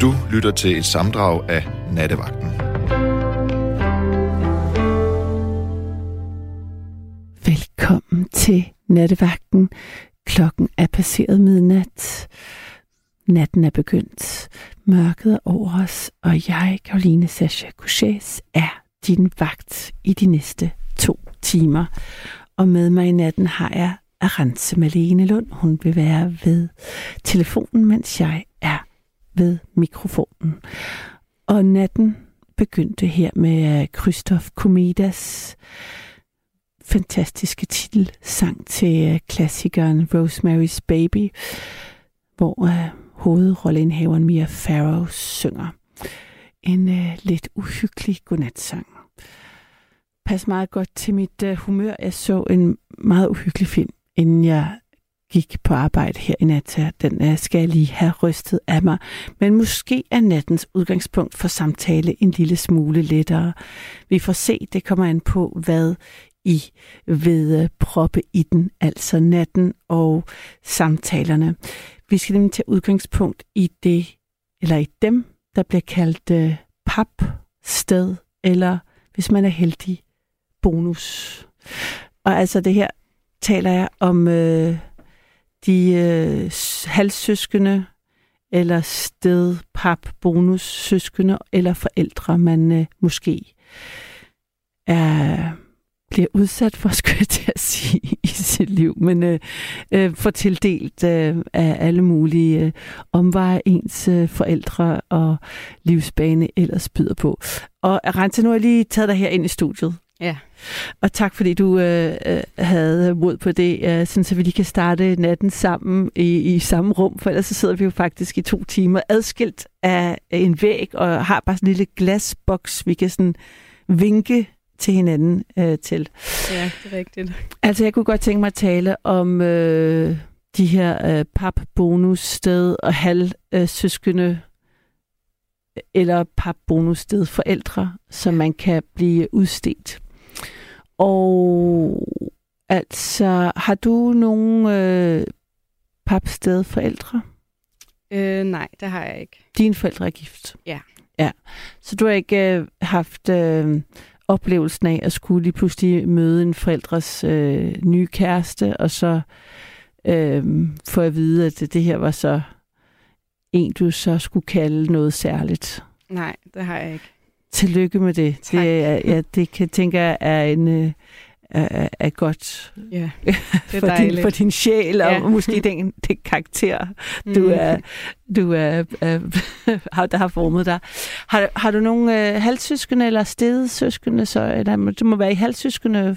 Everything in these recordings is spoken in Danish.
Du lytter til et samdrag af Nattevagten. Velkommen til Nattevagten. Klokken er passeret midnat. Natten er begyndt. Mørket er over os, og jeg, Karoline Sascha Couchés, er din vagt i de næste to timer. Og med mig i natten har jeg Arantse Malene Lund. Hun vil være ved telefonen, mens jeg er ved mikrofonen. Og natten begyndte her med øh, Christoph Komedas fantastiske titel sang til øh, klassikeren Rosemary's Baby, hvor øh, hovedrolleindhaveren Mia Farrow synger en uh, lidt uhyggelig godnatsang. Pas meget godt til mit uh, humør. Jeg så en meget uhyggelig film, inden jeg gik på arbejde her i nat. Den øh, skal jeg lige have rystet af mig. Men måske er nattens udgangspunkt for samtale en lille smule lettere. Vi får se, det kommer an på, hvad i ved øh, proppe i den, altså natten og samtalerne. Vi skal nemlig tage udgangspunkt i det, eller i dem, der bliver kaldt øh, pap, sted, eller hvis man er heldig, bonus. Og altså det her taler jeg om øh, de øh, halvsøskende, eller sted, pap, bonus, søskende, eller forældre, man øh, måske er bliver udsat for, skulle jeg til at sige, i sit liv, men øh, øh, får tildelt øh, af alle mulige øh, omveje ens øh, forældre og livsbane ellers byder på. Og Rente, nu har jeg lige taget dig her ind i studiet. Ja. Og tak fordi du øh, øh, havde mod på det, øh, sådan så vi lige kan starte natten sammen i, i samme rum, for ellers så sidder vi jo faktisk i to timer adskilt af en væg og har bare sådan en lille glasboks, vi kan sådan vinke til hinanden øh, til. Ja, det er rigtigt. Altså, jeg kunne godt tænke mig at tale om øh, de her øh, pap-bonus sted og halv øh, eller pap-bonus sted forældre, som man kan blive udstedt. Og altså, har du nogen øh, papsted forældre? Øh, nej, det har jeg ikke. Dine forældre er gift? Ja. Ja, så du har ikke øh, haft øh, oplevelsen af at skulle lige pludselig møde en forældres øh, nye kæreste, og så øh, få at vide, at det, det her var så en, du så skulle kalde noget særligt. Nej, det har jeg ikke. Tillykke med det. Tak. Det, er, ja, det kan tænker jeg er en... Øh, er, er godt Ja, det er for, din, dejligt. for din sjæl, og Ja. måske den, den karakter, du Mm. er, du er, er har, der har formet dig. Har, har du nogle øh, halvsøskende eller stedsøskende, så, eller du må være i halvsøskende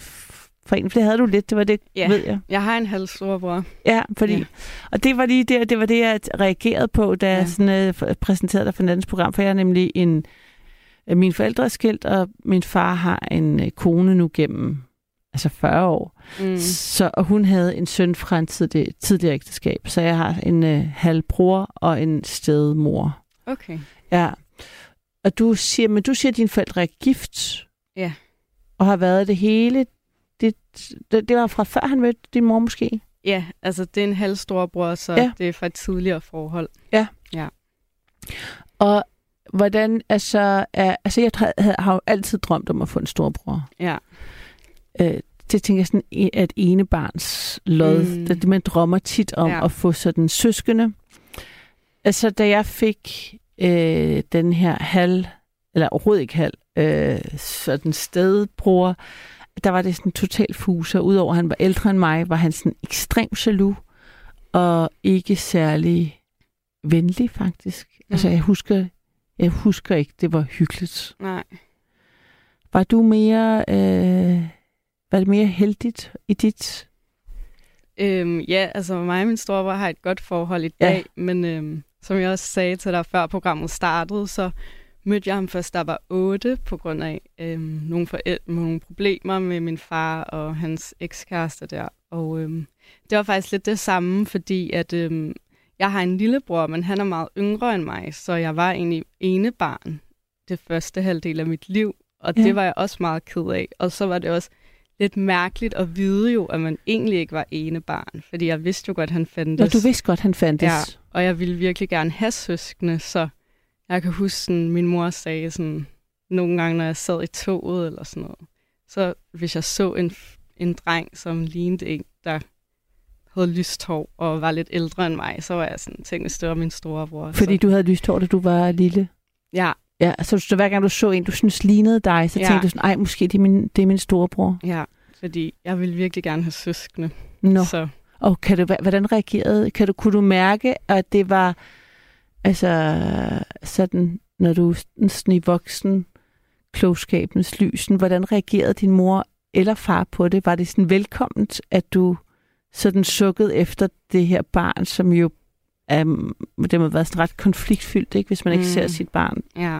for en, for det havde du lidt, det var det, Ja. ved jeg. Jeg har en halv storebror. Ja, fordi, Ja. og det var lige det, det var det, jeg reagerede på, da ja. Jeg sådan, øh, præsenterede dig for Nattens program, for jeg er nemlig en, mine forældre er skilt, og min far har en øh, kone nu gennem altså 40 år. Mm. Så, og hun havde en søn fra en tidlig, tidligere ægteskab, så jeg har en øh, halv bror og en stedmor. Okay. Ja. Og du siger, men du siger, at dine forældre er gift. Ja. Og har været det hele. Det, det, det var fra før han mødte din mor måske? Ja, altså det er en halv storebror, så Ja. ja. det er fra et tidligere forhold. Og hvordan, altså, er, altså jeg har, har jo altid drømt om at få en storbror. Ja. Øh, det tænker jeg sådan, at ene barns lod, mm. Mm. det, man drømmer tit om Ja. at få sådan søskende. Altså, da jeg fik øh, den her halv, eller overhovedet ikke halv, øh, sådan stedbror, der var det sådan totalt fuser. Udover at han var ældre end mig, var han sådan ekstremt jaloux, og ikke særlig venlig, faktisk. Ja. Altså, jeg husker, jeg husker ikke, det var hyggeligt. Nej. Var du mere, øh, var det mere heldigt i dit? Øhm, ja, altså mig og min storebror har et godt forhold i Ja. dag, men øhm, som jeg også sagde til dig før programmet startede, så mødte jeg ham først, der var otte, på grund af øhm, nogle, forældre, nogle problemer med min far og hans ekskæreste der. Og øhm, det var faktisk lidt det samme, fordi at øhm, jeg har en lillebror, men han er meget yngre end mig, så jeg var egentlig ene barn det første halvdel af mit liv, og Ja. det var jeg også meget ked af. Og så var det også lidt mærkeligt at vide jo, at man egentlig ikke var ene barn, fordi jeg vidste jo godt, at han Nå, fandtes. du vidste godt, han fandtes. Ja, og jeg ville virkelig gerne have søskende, så Jeg kan huske, sådan, min mor sagde sådan, nogle gange, når jeg sad i toget eller sådan noget, så hvis jeg så en, en dreng, som lignede en, der havde lyst hår og var lidt ældre end mig, så var jeg sådan, tænkte, hvis det var min storebror. Fordi så, du havde lyst hår, da du var lille? Ja, Ja, så, så hver gang du så en, du synes lignede dig, så Ja. tænkte du sådan, ej, måske det er min, det er min storebror. ja, fordi jeg ville virkelig gerne have søskende. Nå, Så og kan du, hvordan reagerede, kan du, kunne du mærke, at det var, altså, sådan, når du sådan i voksen klogskabens lysen, hvordan reagerede din mor eller far på det? Var det sådan velkomment, at du sådan sukkede efter det her barn, som jo um, det må have været sådan ret konfliktfyldt, ikke, hvis man ikke Mm. ser sit barn. ja.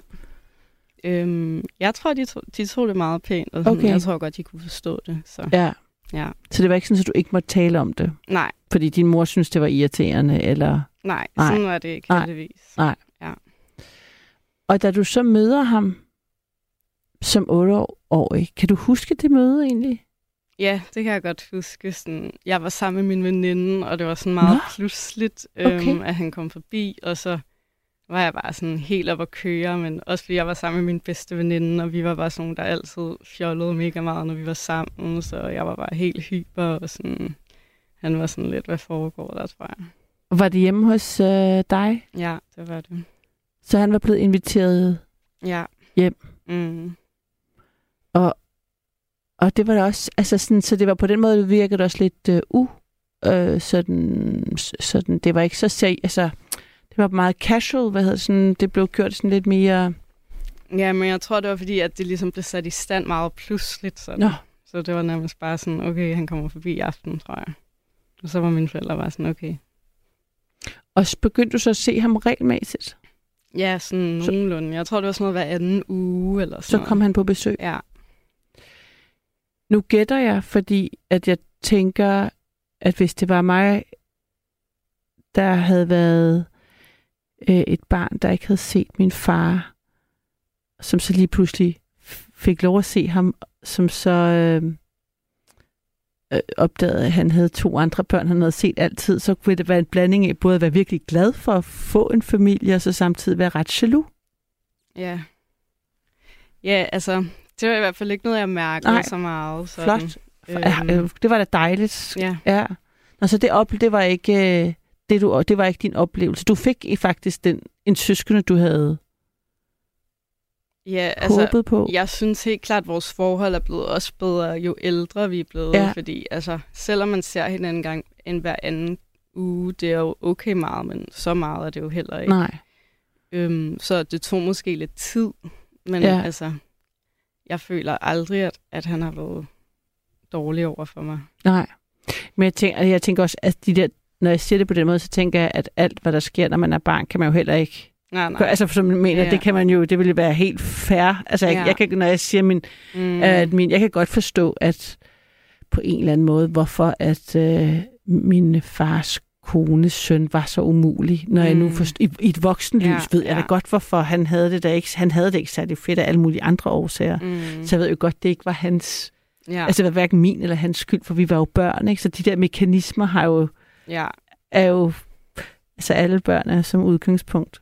Øhm, jeg tror, de tog, de tog det meget pænt, og sådan, Okay. jeg tror godt, de kunne forstå det. Så Ja. ja, Så det var ikke sådan, at du ikke måtte tale om det, nej, fordi din mor synes det var irriterende, eller... nej, Nej. sådan var det ikke Nej. heldigvis. Nej. Og da du så møder ham som 8-årig, kan du huske det møde egentlig? Ja, det kan jeg godt huske. Sådan, jeg var sammen med min veninde, og det var sådan meget Nå. pludseligt, øhm, Okay. at han kom forbi, og så var jeg bare sådan helt op at køre, men også fordi jeg var sammen med min bedste veninde, og vi var bare sådan nogle, der altid fjollede mega meget, når vi var sammen, så jeg var bare helt hyper, og sådan, han var sådan lidt, hvad foregår der, tror jeg. Var det hjemme hos øh, dig? Ja, det var det. Så han var blevet inviteret, Ja. Hjem. Mm. og det var da også, altså sådan, så det var på den måde, det virkede også lidt øh, u, øh, sådan, sådan, det var ikke så seri, altså, det var meget casual, hvad hedder det, sådan, det blev gjort sådan lidt mere, Ja, men jeg tror, det var fordi, at det ligesom blev sat i stand meget pludseligt. Sådan. Nå. Så det var nærmest bare sådan, okay, han kommer forbi i aften, tror jeg. Og så var mine forældre bare sådan, okay. og så begyndte du så at se ham regelmæssigt. Ja, sådan Så- nogenlunde. Jeg tror, det var sådan noget hver anden uge eller Så sådan kom han på besøg. Ja, nu gætter jeg, fordi at jeg tænker, at hvis det var mig, der havde været øh, et barn, der ikke havde set min far, som så lige pludselig fik lov at se ham, som så øh, øh, opdagede, at han havde to andre børn, han havde set altid, så ville det være en blanding af både at være virkelig glad for at få en familie, og så samtidig være ret jaloux. ja. Ja, altså, det var i hvert fald ikke noget, jeg mærkede Nej. så meget. Sådan. Flot. Øhm, øh, det var da dejligt. ja. Ja. Nå, så det, op, det var ikke øh, det, du, det var ikke din oplevelse. Du fik i faktisk den, en søskende, du havde ja, altså, håbet på. Jeg synes helt klart, at vores forhold er blevet også bedre, jo ældre vi er blevet. Ja. Fordi altså, selvom man ser hinanden en gang en hver anden uge, det er jo okay meget, men så meget er det jo heller ikke. Nej. Øhm, så det tog måske lidt tid. Men ja. altså, jeg føler aldrig, at, at han har været dårlig over for mig. Nej. Men jeg tænker, jeg tænker også, at de der, når jeg siger det på den måde, så tænker jeg, at alt, hvad der sker, når man er barn, kan man jo heller ikke Nej, nej. Altså, som jeg mener, Ja. det kan man jo, det ville være helt fair. Altså, jeg, Ja. jeg kan, når jeg siger min, mm, at min, jeg kan godt forstå, at på en eller anden måde, hvorfor at øh, min fars kones søn var så umulig, når mm. jeg nu Mm. forst- i, i et voksenlys Ja, ved jeg da ja. godt, hvorfor han havde det da ikke. Han havde det ikke særlig fedt af alle mulige andre årsager. Mm. Så jeg ved jo godt, det ikke var hans, ja, altså det var hverken min eller hans skyld, for vi var jo børn, ikke? Så de der mekanismer har jo, ja, er jo, altså alle børn er som udgangspunkt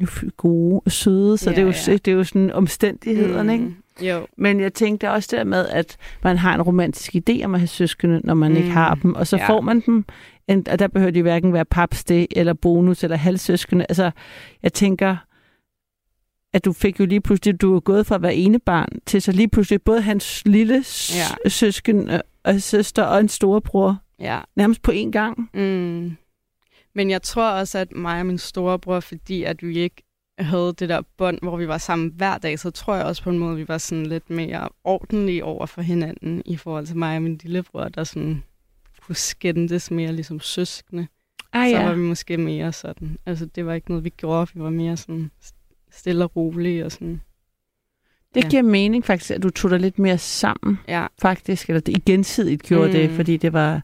jo gode og søde, så Ja, det, er jo, ja. det er jo sådan omstændighederne, ikke? mm, Jo, Men jeg tænkte også der med, at man har en romantisk idé om at have søskende, når man mm. ikke har dem. Og så ja. Får man dem, og der behøver de hverken være papsdag eller bonus eller halvsøskende. Altså, jeg tænker, at du fik jo lige pludselig, du er gået fra at være ene barn, til så lige pludselig både hans lille Ja. søsken og- og søster og en storebror, ja. nærmest på én gang. Mm. Men jeg tror også, at mig og min storebror, fordi at vi ikke havde det der bånd, hvor vi var sammen hver dag, så tror jeg også på en måde, at vi var sådan lidt mere ordentlige over for hinanden, i forhold til mig og min lillebror, der sådan kunne skændes mere ligesom søskende. Ah, Så ja. var vi måske mere sådan. Altså, det var ikke noget, vi gjorde. Vi var mere sådan stille og rolige og sådan. Det ja. giver mening faktisk, at du tog dig lidt mere sammen, Ja, faktisk. Eller det, i gensidigt gjorde mm. det, fordi det var,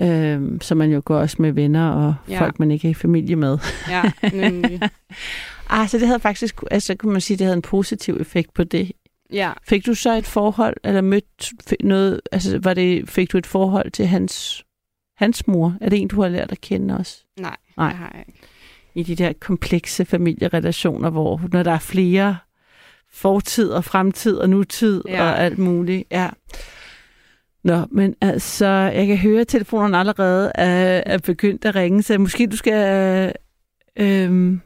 øh, som man jo gør også med venner og. Ja. folk, man ikke er i familie med. ja, nemlig. Ah, så det havde faktisk, altså kunne man sige, det havde en positiv effekt på det. Ja, Fik du så et forhold, eller mødt noget, altså var det, fik du et forhold til hans, hans mor? Er det en, du har lært at kende også? nej, Nej. det har jeg ikke. i de der komplekse familierelationer, hvor når der er flere fortid og fremtid og nutid ja. og alt muligt. Ja. Nå, men altså, jeg kan høre, at telefonen allerede er, er begyndt at ringe, så måske du skal... Øh, øh,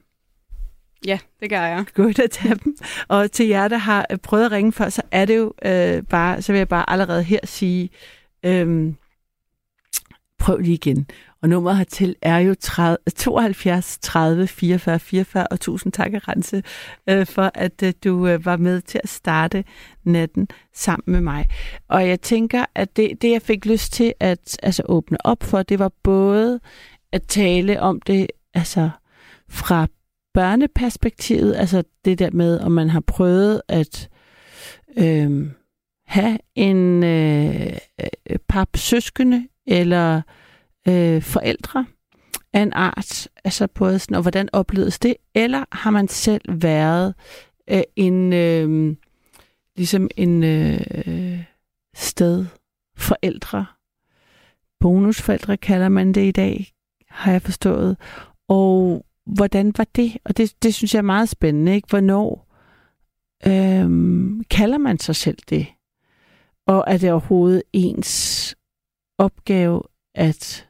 Ja, det gør jeg. Gå ind og tage dem. Og til jer, der har øh, prøvet at ringe før, så er det jo øh, bare, så vil jeg bare allerede her sige, øh, prøv lige igen. Og nummeret hertil er jo 30, 72 30 44 44, og tusind tak, Rense, øh, for at øh, du øh, var med til at starte natten sammen med mig. Og jeg tænker, at det, det jeg fik lyst til at altså, åbne op for, det var både at tale om det altså fra børneperspektivet, altså det der med, om man har prøvet at øh, have en øh, øh, pap søskende eller øh, forældre af en art, altså både sådan, og hvordan opleves det, eller har man selv været øh, en, øh, ligesom en øh, sted forældre, bonusforældre kalder man det i dag, har jeg forstået, og hvordan var det? Og det, det synes jeg er meget spændende, ikke? Hvornår øhm, kalder man sig selv det? Og er det overhovedet ens opgave at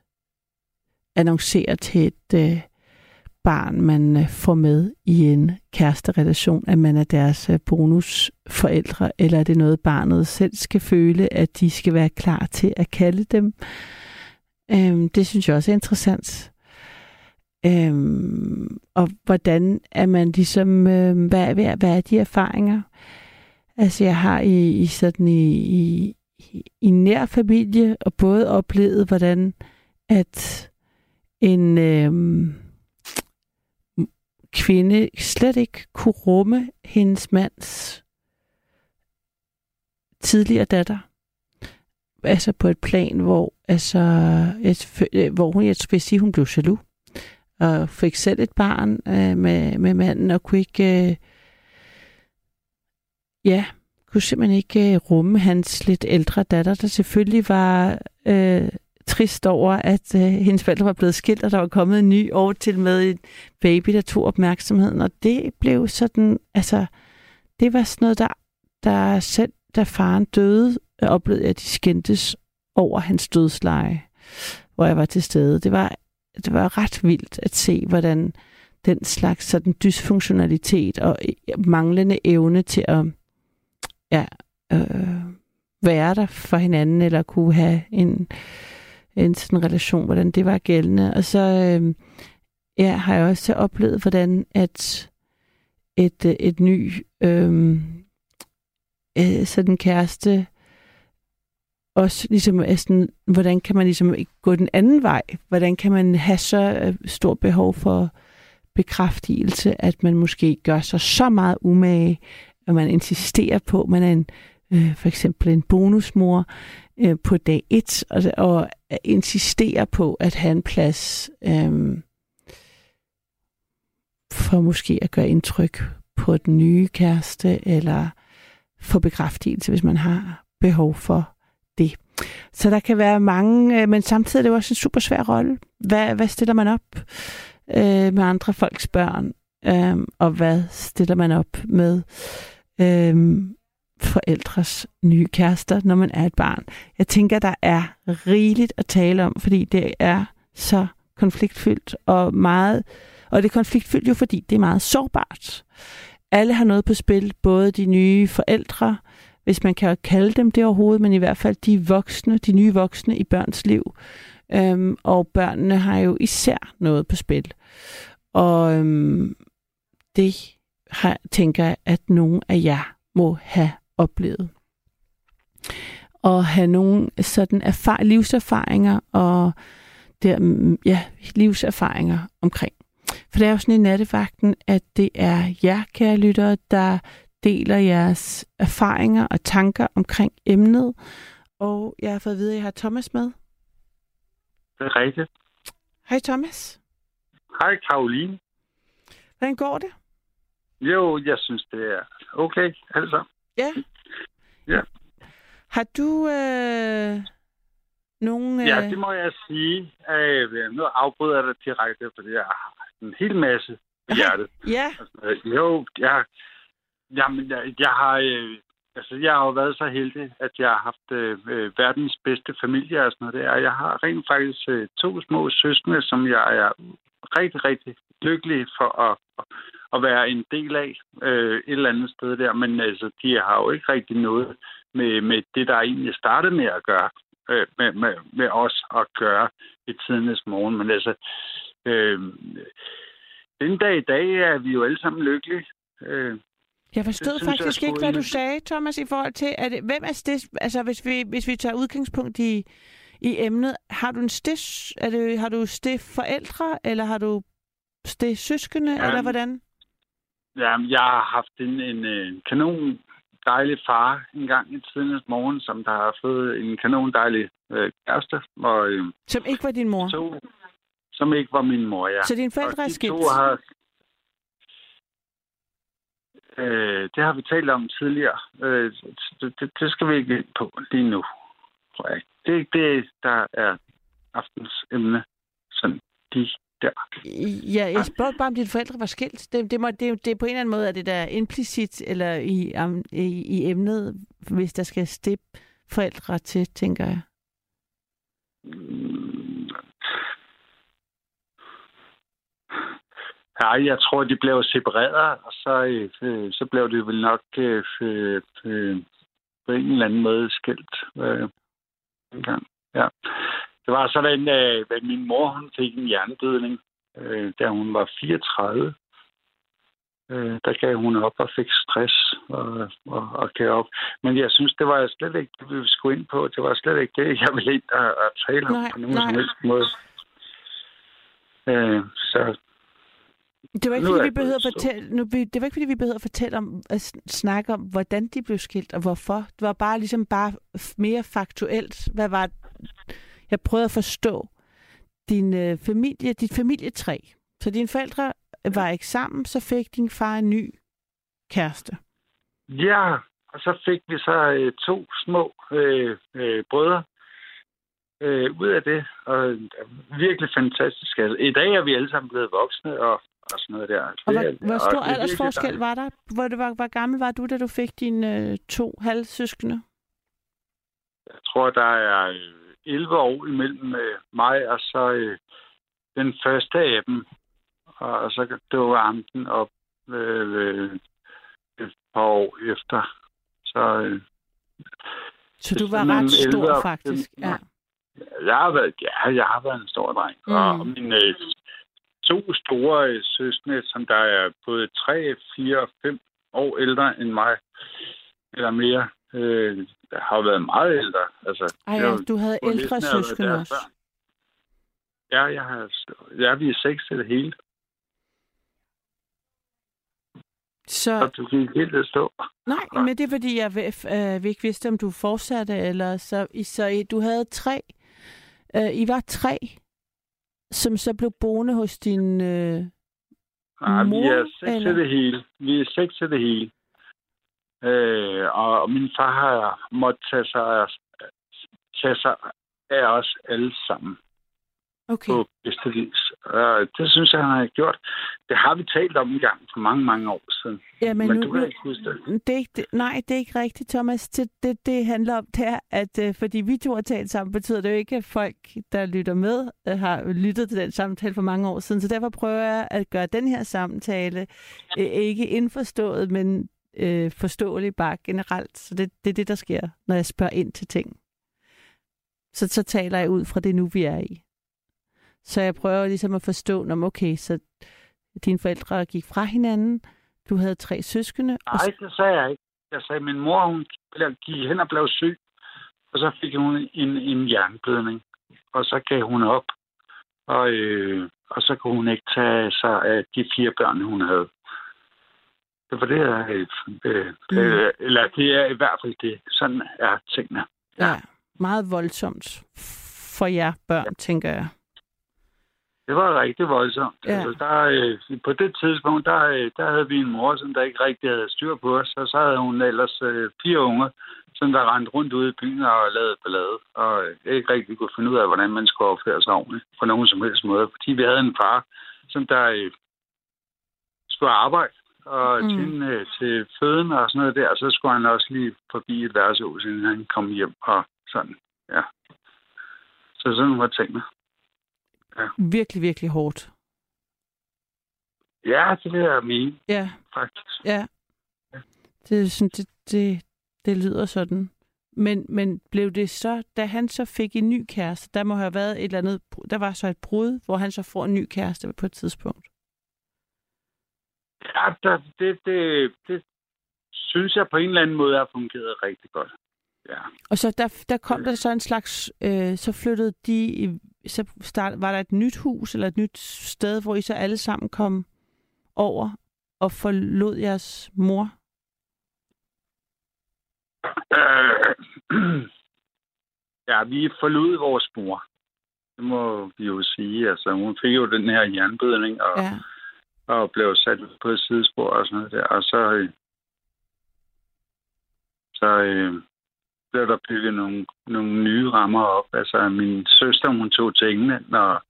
annoncere til et øh, barn, man øh, får med i en kæresterelation, at man er deres øh, bonusforældre, eller er det noget, barnet selv skal føle, at de skal være klar til at kalde dem? Øhm, det synes jeg også er interessant. Øhm, og hvordan er man ligesom, øh, hvad, hvad, hvad er de erfaringer? Altså jeg har i, i sådan i, i, i nær familie og både oplevet, hvordan at en øh, kvinde slet ikke kunne rumme hendes mands tidligere datter. Altså på et plan, hvor, altså, et, hvor hun, jeg vil sige, hun blev jaloux og fik selv et barn øh, med, med manden, og kunne ikke, øh, ja, kunne simpelthen ikke øh, rumme hans lidt ældre datter, der selvfølgelig var øh, trist over, at øh, hendes forældre var blevet skilt, og der var kommet en ny år til med en baby, der tog opmærksomheden, og det blev sådan, altså, det var sådan noget, der, der selv, da faren døde, øh, oplevede jeg, at de skændtes over hans dødsleje, hvor jeg var til stede. Det var det var ret vildt at se, hvordan den slags sådan dysfunktionalitet og øh, manglende evne til at ja, øh, være der for hinanden, eller kunne have en, en sådan relation, hvordan det var gældende. Og så øh, ja, har jeg også oplevet, hvordan at et, øh, et ny øh, øh, sådan kæreste også ligesom er sådan, hvordan kan man ligesom gå den anden vej? Hvordan kan man have så øh, stor behov for bekræftelse, at man måske gør sig så meget umage, at man insisterer på, at man er en, øh, for eksempel en bonusmor øh, på dag et, og, og insisterer på at have en plads øh, for måske at gøre indtryk på den nye kæreste, eller få bekræftelse, hvis man har behov for det. Så der kan være mange, øh, men samtidig er det også en super svær rolle. Hvad, hvad stiller man op øh, med andre folks børn? Øh, og hvad stiller man op med øh, forældres nye kærester, når man er et barn? Jeg tænker, der er rigeligt at tale om, fordi det er så konfliktfyldt og meget, og det er konfliktfyldt jo, fordi det er meget sårbart. Alle har noget på spil, både de nye forældre, hvis man kan kalde dem det overhovedet, men i hvert fald de voksne, de nye voksne i børns liv. Øhm, og børnene har jo især noget på spil. Og øhm, det har, tænker jeg, at nogen af jer må have oplevet. Og have nogle sådan erfar- livserfaringer og der, mm, ja, livserfaringer omkring. For det er jo sådan i nattevagten, at det er jer, kære lyttere, der deler jeres erfaringer og tanker omkring emnet. Og jeg har fået at vide, at jeg har Thomas med. Det er rigtigt. Hej Thomas. Hej Karoline. Hvordan går det? Jo, jeg synes, det er okay, altså. Ja. Ja. Har du øh, nogen... Øh... Ja, det må jeg sige. Øh, nu afbryder jeg dig direkte, fordi jeg, en hel masse hjertet. Ja, Altså, jo, jeg, jamen, jeg, jeg har... Øh, altså, jeg har jo været så heldig, at jeg har haft øh, øh, verdens bedste familie og sådan noget der. Jeg har rent faktisk øh, to små søskende, som jeg er rigtig, rigtig lykkelig for at, at være en del af øh, et eller andet sted der. Men altså, de har jo ikke rigtig noget med, med det, der egentlig startede med at gøre, øh, med, med, med os at gøre i tidens morgen. Men altså, øh, den dag i dag er vi jo alle sammen lykkelige. Øh, jeg forstod Det synes jeg faktisk sgu ikke, hvad du sagde, Thomas, i forhold til, at hvem er stis, altså hvis vi, hvis vi tager udgangspunkt i, i emnet, har du en stis, er det, har du stif forældre, eller har du stif søskende, Ja. eller hvordan? Ja, jeg har haft en, en, en kanon dejlig far en gang i tidens morgen, som der har fået en kanon dejlig øh, kæreste, og øh, Som ikke var din mor. to, som ikke var min mor, ja. Så dine forældre er skilt? to har... Øh, det har vi talt om tidligere. Øh, det, det, det skal vi ikke ind på lige nu. tror jeg. Det er ikke det, der er aftens emne. Sådan de der. Ja, jeg spurgte bare, om dine forældre var skilt. Det, det, må, det, det er på en eller anden måde, at det der er implicit eller i, um, i, i emnet, hvis der skal stip forældre til, tænker jeg. Mm. Nej, jeg tror, de blev separeret, og så, øh, så blev det vel nok øh, øh, øh, på en eller anden måde skilt. Øh, engang. Ja. Det var sådan, øh, at min mor hun fik en hjernedødning, øh, da hun var 34. Øh, der gav hun op og fik stress og, og, og gav op. Men jeg synes, det var slet ikke det, vi skulle ind på. Det var slet ikke det, jeg ville ind og, og tale om Nej, på nogen nej. som helst måde. Øh, så Det var ikke, fordi vi behøvede at fortælle, nu, det var ikke, fordi vi behøvede at fortælle om, at sn- snakke om, hvordan de blev skilt, og hvorfor. Det var bare ligesom bare mere faktuelt. Hvad var Jeg prøvede at forstå din øh, familie, dit familietræ. Så dine forældre var ikke sammen, så fik din far en ny kæreste. Ja, og så fik vi så øh, to små øh, øh, brødre øh, ud af det. Og øh, virkelig fantastisk. Altså, I dag er vi alle sammen blevet voksne og, og sådan noget der. Og Det hvor, er- hvor stor det er aldersforskel var der? Hvor, det var, hvor gammel var du, da du fik dine øh, to halvsøskende? Jeg tror, der er øh, 11 år imellem øh, mig og så øh, den første af dem. Og, og så dukker amten op øh, øh, et par år efter. Så øh, Så Det du var ret stor, 11 faktisk. Ja. Jeg har været, ja, jeg har været en stor dreng. Mm. Og mine øh, to store øh, søskende, som der er både 3, 4 og 5 år ældre end mig, eller mere, øh, har været meget ældre. Altså, Ej, ja, du havde ældre søskende også. Ja, jeg har, ja, vi er seks til det hele. Så Og du gik helt at stå. Nej, men det er fordi, jeg øh, vi ikke vidste, om du fortsatte, eller så, I- så I- du havde tre. Øh, I var tre, som så blev boende hos din... Øh, Nej, vi Mor, er seks eller? til det hele. Vi er seks til det hele. Øh, og, min far har måttet tage sig, tage sig af os alle sammen okay. på bedste vis. Og det synes jeg, han har gjort. Det har vi talt om en gang for mange, mange år siden. Ja, men, Men nu, du kan ikke huske det. det er ikke, nej, det er ikke rigtigt, Thomas. Det, det, det handler om, det er, at øh, fordi vi to har talt sammen, betyder det jo ikke, at folk, der lytter med, øh, har lyttet til den samtale for mange år siden. Så derfor prøver jeg at gøre den her samtale øh, ikke indforstået, men øh, forståelig bare generelt. Så det, det er det, der sker, når jeg spørger ind til ting. Så, så taler jeg ud fra det nu, vi er i. Så jeg prøver ligesom at forstå, om okay, så dine forældre gik fra hinanden, du havde tre søskende, og Nej, det sagde jeg ikke. Jeg sagde, at min mor hun gik hen og blev syg, og så fik hun en, en hjerneblødning. Og så gav hun op, og, øh, og så kunne hun ikke tage sig af de fire børn, hun havde. Det var det, jeg, øh, øh, Mm. øh, eller det er i hvert fald det. Sådan er tingene. Ja, meget voldsomt for jer børn, tænker jeg. Det var rigtig voldsomt. Ja. Altså, der, øh, på det tidspunkt, der, øh, der havde vi en mor, som der ikke rigtig havde styr på os, og så havde hun ellers øh, fire unger, som der rendte rundt ude i byen og lavede ballade, og øh, ikke rigtig kunne finde ud af, hvordan man skulle opføre sig ordentligt på nogen som helst måde, fordi vi havde en far, som der øh, skulle arbejde og Mm. mm. tjene øh, til føden og sådan noget der. Og så skulle han også lige forbi et værtshus, inden han kom hjem og sådan. Ja. Så sådan var tingene. Virkelig, virkelig hårdt. Ja, det jeg mene, Ja, faktisk. ja. Det, er sådan, det, det, det lyder sådan. Men, men blev det så, da han så fik en ny kæreste, der må have været et eller andet, der var så et brud, hvor han så får en ny kæreste på et tidspunkt. Ja, der, det, det, det synes jeg på en eller anden måde har fungeret rigtig godt. Ja. Og så der, der kom der så en slags, øh, så flyttede de, så start, var der et nyt hus eller et nyt sted, hvor I så alle sammen kom over og forlod jeres mor. Øh, ja, vi forlod vores mor. Det må vi jo sige. Altså, hun fik jo den her jernbødning og, ja. Og blev sat på et sidespor og sådan noget der. Og så, øh, så øh, blev der bygget nogle, nogle nye rammer op. Altså, min søster, hun tog til England, og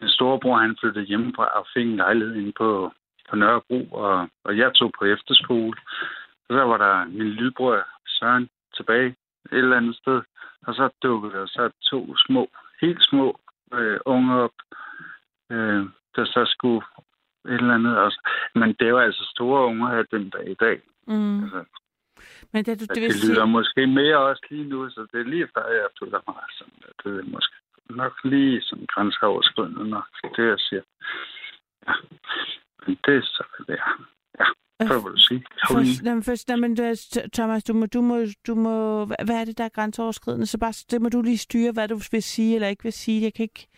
min storebror, han flyttede hjemmefra og fik en lejlighed inde på, på Nørrebro, og, og jeg tog på efterskole. Og så var der min lillebror Søren tilbage et eller andet sted, og så dukkede der så to små, helt små øh, unge op, øh, der så skulle et eller andet også. Men det var altså store unger her den dag i dag. Mm. Altså, Men det, du, det, det lyder sige, måske mere også lige nu, så det er lige før, jeg føler mig sådan, at det er måske nok lige sådan grænseoverskridende nok, det jeg siger. Ja. Men det er så, hvad det er. Ja, hvad vil du sige? for, jamen, først, jamen, du, Thomas, du må, du må, du må, hvad hvad er det, der er grænseoverskridende? Så bare, det må du lige styre, hvad du vil sige eller ikke vil sige. Jeg kan ikke,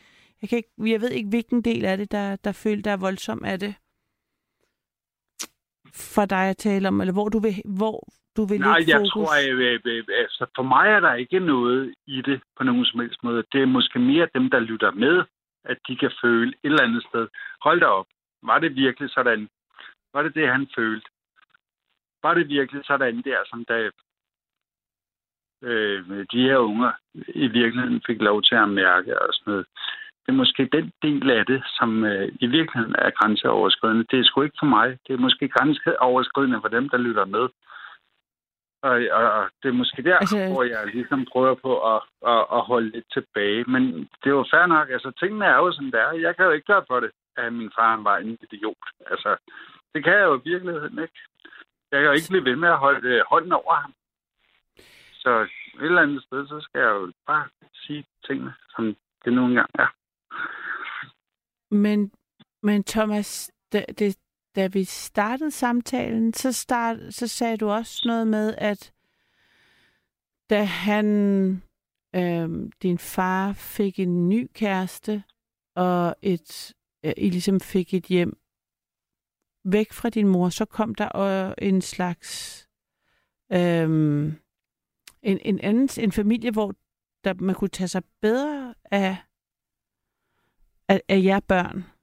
jeg, kan ikke, jeg ved ikke, hvilken del af det, der, der føler, der er voldsom af det. For dig at tale om, eller hvor du vil, hvor du vil Nej, jeg fokus. tror, at øh, øh, altså, for mig er der ikke noget i det på nogen som helst måde. Det er måske mere dem, der lytter med, at de kan føle et eller andet sted. Hold da op. Var det virkelig sådan? Var det det, han følte? Var det virkelig sådan der, som da øh, de her unger i virkeligheden fik lov til at mærke og sådan noget? Det er måske den del af det, som øh, i virkeligheden er grænseoverskridende. Det er sgu ikke for mig. Det er måske grænseoverskridende for dem, der lytter med. Og, og, det er måske der, Altså- hvor jeg ligesom prøver på at, at, at holde lidt tilbage. Men det er jo fair nok. Altså, tingene er jo, som det er. Jeg kan jo ikke gøre for det, at min far han var en idiot. Altså, det kan jeg jo i virkeligheden ikke. Jeg kan jo ikke blive ved med at holde øh, hånden over ham. Så et eller andet sted, så skal jeg jo bare sige tingene, som det nu engang er. Men, men Thomas, da, det, da vi startede samtalen, så, start, så sagde du også noget med, at da han, øh, din far fik en ny kæreste, og et, øh, I ligesom fik et hjem væk fra din mor, så kom der øh, en slags øh, en, en anden en familie, hvor der, man kunne tage sig bedre af af, af jer børn?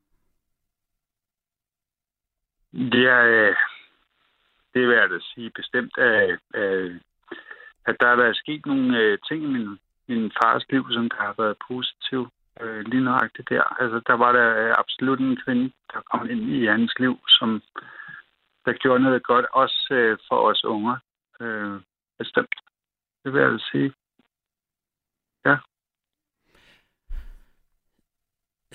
Det er, øh, det vil jeg da sige bestemt, at, øh, at der er der sket nogle øh, ting i min, min fars liv, som der har været positivt. Øh, lige nøjagtigt der. Altså, der var der absolut en kvinde, der kom ind i hans liv, som der gjorde noget godt, også øh, for os unger. Øh, bestemt. Det vil jeg da sige.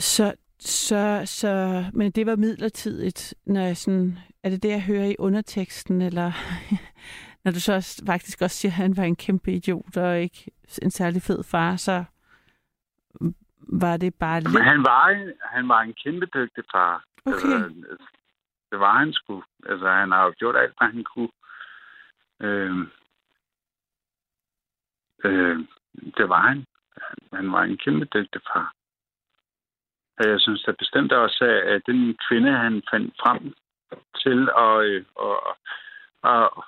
Så, så, så, men det var midlertidigt, når jeg sådan, er det det, jeg hører i underteksten, eller når du så faktisk også siger, at han var en kæmpe idiot og ikke en særlig fed far, så var det bare Men lidt... han var, en- han var en kæmpe dygtig far. Okay. Altså, det var han sgu. Altså, han har jo gjort alt, hvad han kunne. Øh, øh, det var han. Han var en kæmpe dygtig far. Og jeg synes da bestemt også, at den kvinde, han fandt frem til, og, øh, og, og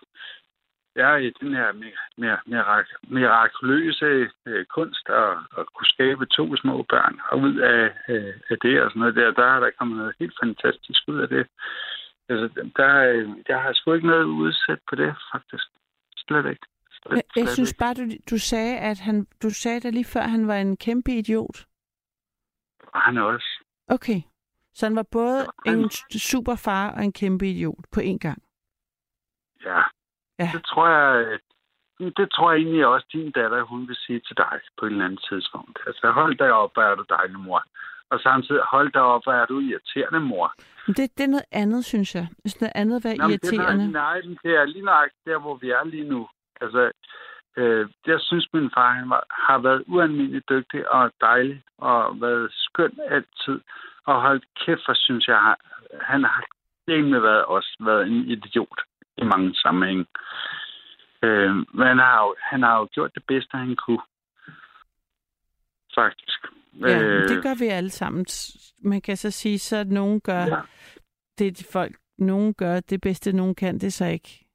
ja, i den her mirak- mirak- mirakuløse øh, kunst at, at kunne skabe to små børn, og ud af, øh, af det og sådan noget der, der er der kommet noget helt fantastisk ud af det. Altså, der, øh, jeg har sgu ikke noget udsat på det, faktisk. Slet ikke. Slet, Jeg, slet synes ikke. bare, du, du sagde, at han, du sagde da lige før, at han var en kæmpe idiot. Og han er også. Okay. Så han var både en super far og en kæmpe idiot på én gang. Ja. Ja. Det tror jeg, det tror jeg egentlig også, din datter, hun vil sige til dig på et eller andet tidspunkt. Altså, hold dig op, er du dejlig mor. Og samtidig, hold dig op, er du irriterende mor. Men det, det er noget andet, synes jeg. Det er noget andet at være Nå, irriterende. Det er, nej, det er lige nok der, hvor vi er lige nu. Altså, øh, jeg synes, min far han var, har været ualmindelig dygtig og dejlig og været skøn altid. Og hold kæft, for synes jeg, har, han har egentlig været, også været en idiot i mange sammenhænge. Øh, men han har, jo, han har jo gjort det bedste, han kunne. Faktisk. Ja, Øh, det gør vi alle sammen. Man kan så sige, så at nogen gør Ja. det, de folk, nogen gør det bedste, nogen kan, det er så ikke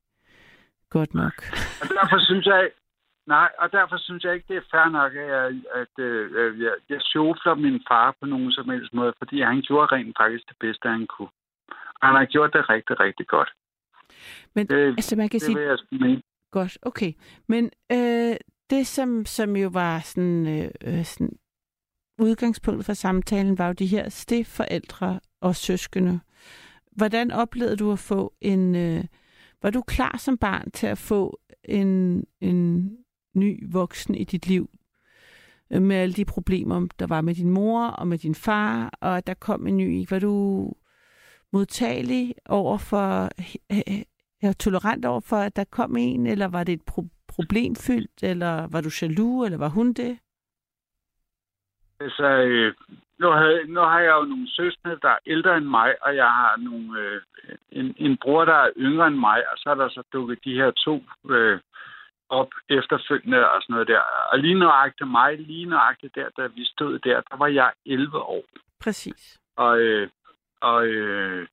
godt nok. Og derfor synes jeg, nej, og derfor synes jeg ikke, det er fair nok, at, jeg, at øh, jeg, jeg sjofler min far på nogen som helst måde, fordi han gjorde rent faktisk det bedste, han kunne. Og han har gjort det rigtig, rigtig godt. Men Det, altså, man kan det sige, jeg mene. Godt, okay. Men øh, det, som, som jo var sådan, øh, øh, sådan udgangspunktet for samtalen, var jo de her stedforældre og søskende. Hvordan oplevede du at få en... Øh, var du klar som barn til at få en, en ny voksen i dit liv? Øh, med alle de problemer, der var med din mor og med din far, og at der kom en ny. Var du modtagelig over for øh, tolerant over for, at der kom en, eller var det et pro- problemfyldt, eller var du jaloux, eller var hun det? Altså, øh, nu, havde, nu har jeg jo nogle søskende, der er ældre end mig, og jeg har nogle, øh, en, en bror, der er yngre end mig, og så er der så dukket de her to øh, op efterfølgende og sådan noget der. Og lige nøjagtigt mig, lige nøjagtigt der, da vi stod der, der var jeg 11 år. Præcis. Og, øh, og, øh,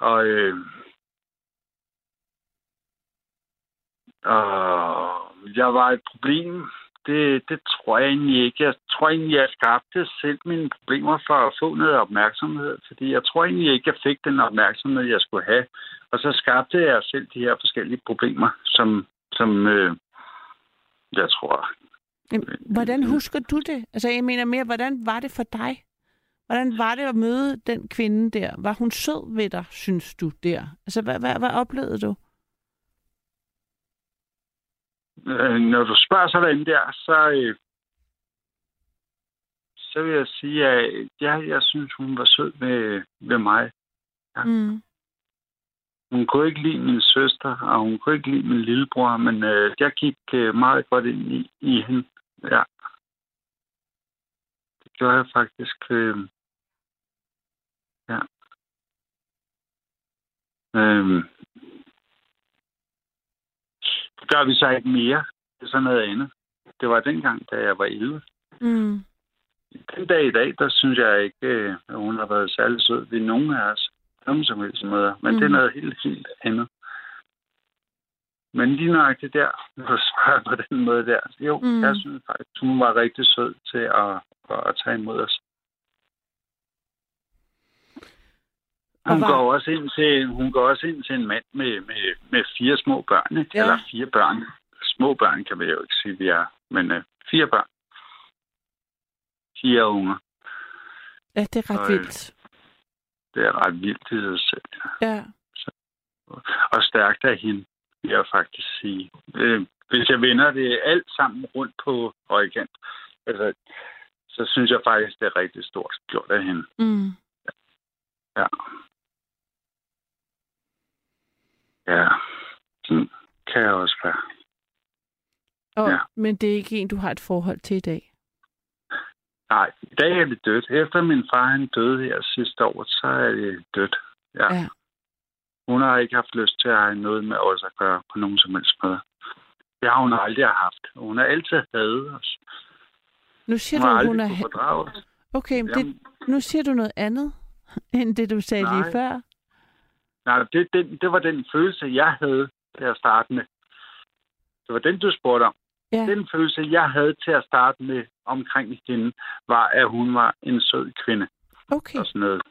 og, øh, og jeg var et problem. Det, det tror jeg egentlig ikke. Jeg tror egentlig, jeg skabte selv mine problemer for at få noget opmærksomhed. Fordi jeg tror egentlig ikke, jeg fik den opmærksomhed, jeg skulle have. Og så skabte jeg selv de her forskellige problemer, som, som øh, jeg tror... Jamen, hvordan husker du det? Altså, jeg mener mere, hvordan var det for dig? Hvordan var det at møde den kvinde der? Var hun sød ved dig, synes du, der? Altså, hvad, hvad, hvad oplevede du? Øh, når du spørger sådan der, så, øh, så vil jeg sige, at ja, jeg synes, hun var sød med, med mig. Ja. Mm. Hun kunne ikke lide min søster, og hun kunne ikke lide min lillebror, men øh, jeg gik øh, meget godt ind i, i hende. Ja. Det gjorde jeg faktisk. Øh, ja. Øh, det gør vi så ikke mere. Det er sådan noget andet. Det var dengang, da jeg var 11. Mm. Den dag i dag, der synes jeg ikke, øh, at hun har været særlig sød ved nogen af os. Nogen som helst måder. Men mm. det er Mhm. noget helt, helt andet. Men lige nøjagtigt der, når du svarer på den måde der, jo, Mm. jeg synes faktisk, hun var rigtig sød til at, at tage imod os. Hun var- går, også ind til, hun går også ind til en mand med, med, med fire små børn. Ikke? Ja. Eller fire børn. Små børn kan vi jo ikke sige, vi er. Men øh, fire børn. Fire unger. Ja, det er ret Og, øh, vildt. Det er ret vildt i sig selv. ja. Ja. Og stærkt af hende, vil jeg faktisk sige. Øh, hvis jeg vender det alt sammen rundt på højkant, altså, så synes jeg faktisk, det er rigtig stort gjort af hende. Mm. Ja. Ja. Sådan kan jeg også være. Og, Ja. Men det er ikke en, du har et forhold til i dag? Nej, i dag er det dødt. Efter min far han døde her sidste år, så er det dødt. Ja. Ja. Hun har ikke haft lyst til at have noget med os at gøre på nogen som helst måde. Det har hun aldrig haft. Hun har altid hadet os. Nu siger Hun du, hun er... Okay, men det, nu siger du noget andet, end det, du sagde lige Nej. før. nej, det, det, det var den følelse, jeg havde til at starte med. Det var den, du spurgte om. Ja. Den følelse, jeg havde til at starte med omkring hende, var, at hun var en sød kvinde. Okay. Og sådan noget.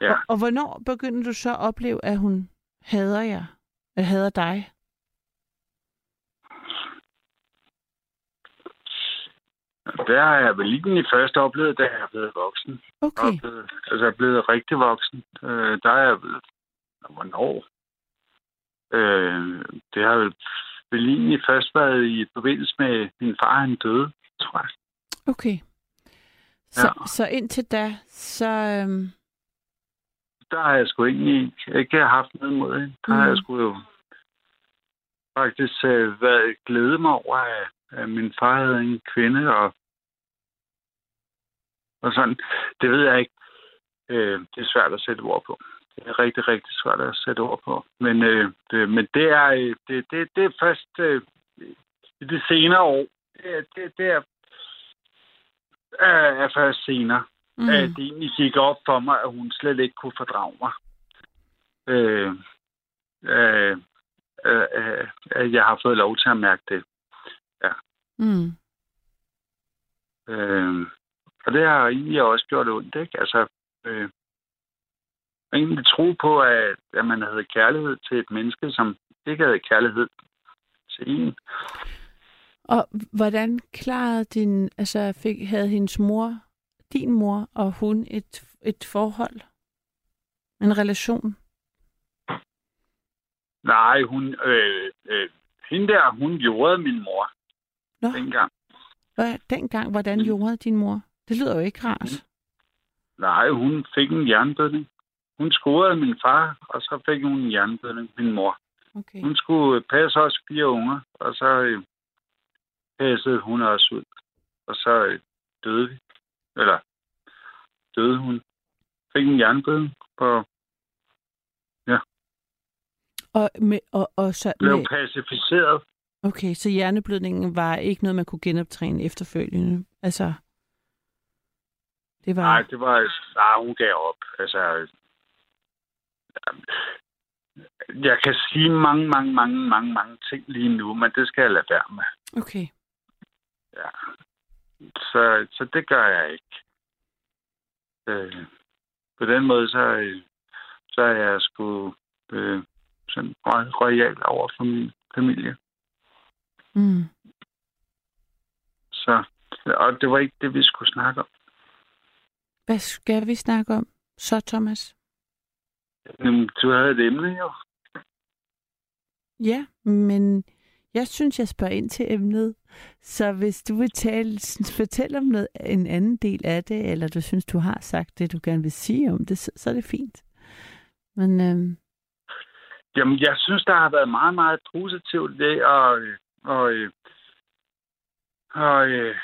Ja. Og, og hvornår begyndte du så at opleve, at hun hader jer? At hader dig? Det har jeg vel lige i første oplevet, da jeg er blevet voksen. Okay. Oplevet, altså jeg er blevet rigtig voksen. Øh, der er jeg blevet... Hvornår? Øh, det har vel vel egentlig først været i forbindelse med min far, han døde, tror jeg. Okay. Så, Ja. så indtil da, så... Øhm, Der har jeg sgu egentlig ikke haft noget mod det. Der har Mm. jeg sgu jo faktisk øh, været glæde mig over, at, at min far havde en kvinde, og, og sådan. Det ved jeg ikke. Øh, det er svært at sætte ord på. Det er rigtig, rigtig svært at sætte ord på. Men, øh, det, men det, er, øh, det, det, det er først øh, i de senere år. Det, er- det, det er, er, først senere mm, at det egentlig gik op for mig, at hun slet ikke kunne fordrage mig. Øh, øh, øh, øh, at jeg har fået lov til at mærke det. mm, Øh, og det har egentlig også gjort ondt, ikke? Altså, øh, egentlig tro på, at, at man havde kærlighed til et menneske, som ikke havde kærlighed til en. Og hvordan klarede din... Altså, fik, havde hendes mor, din mor og hun et, et forhold? En relation? Nej, hun, øh, øh, hende der, hun jordede min mor Nå, dengang. hvad, dengang, hvordan Mm. gjorde din mor? Det lyder jo ikke rart. Nej, hun fik en jernbødning. Hun scorede min far, og så fik hun en jernbødning, min mor. Okay. Hun skulle passe os fire unger, og så øh, passede hun også ud. Og så øh, døde vi. Eller døde hun. Fik en jernbødning og Og, med, og, og så blev med, pacificeret. okay, så hjerneblødningen var ikke noget, man kunne genoptræne efterfølgende? Altså, det var... Nej, det var... Nej, hun gav op. Altså... Jeg kan sige mange, mange, mange, mange, mange ting lige nu, men det skal jeg lade være med. Okay. Ja. Så, så det gør jeg ikke. Øh, på den måde, så, så er jeg sgu øh, sådan royal over for min familie. Mm. Så, og det var ikke det, vi skulle snakke om. Hvad skal vi snakke om så, Thomas? Jamen, Du havde et emne jo. Ja, men jeg synes, jeg spørger ind til emnet. Så hvis du vil tale, fortælle om noget, en anden del af det, eller du synes, du har sagt det, du gerne vil sige om det, så, så er det fint. Men øhm, Jamen, jeg synes, der har været meget, meget positivt det, og, øh, og, øh, og, øh,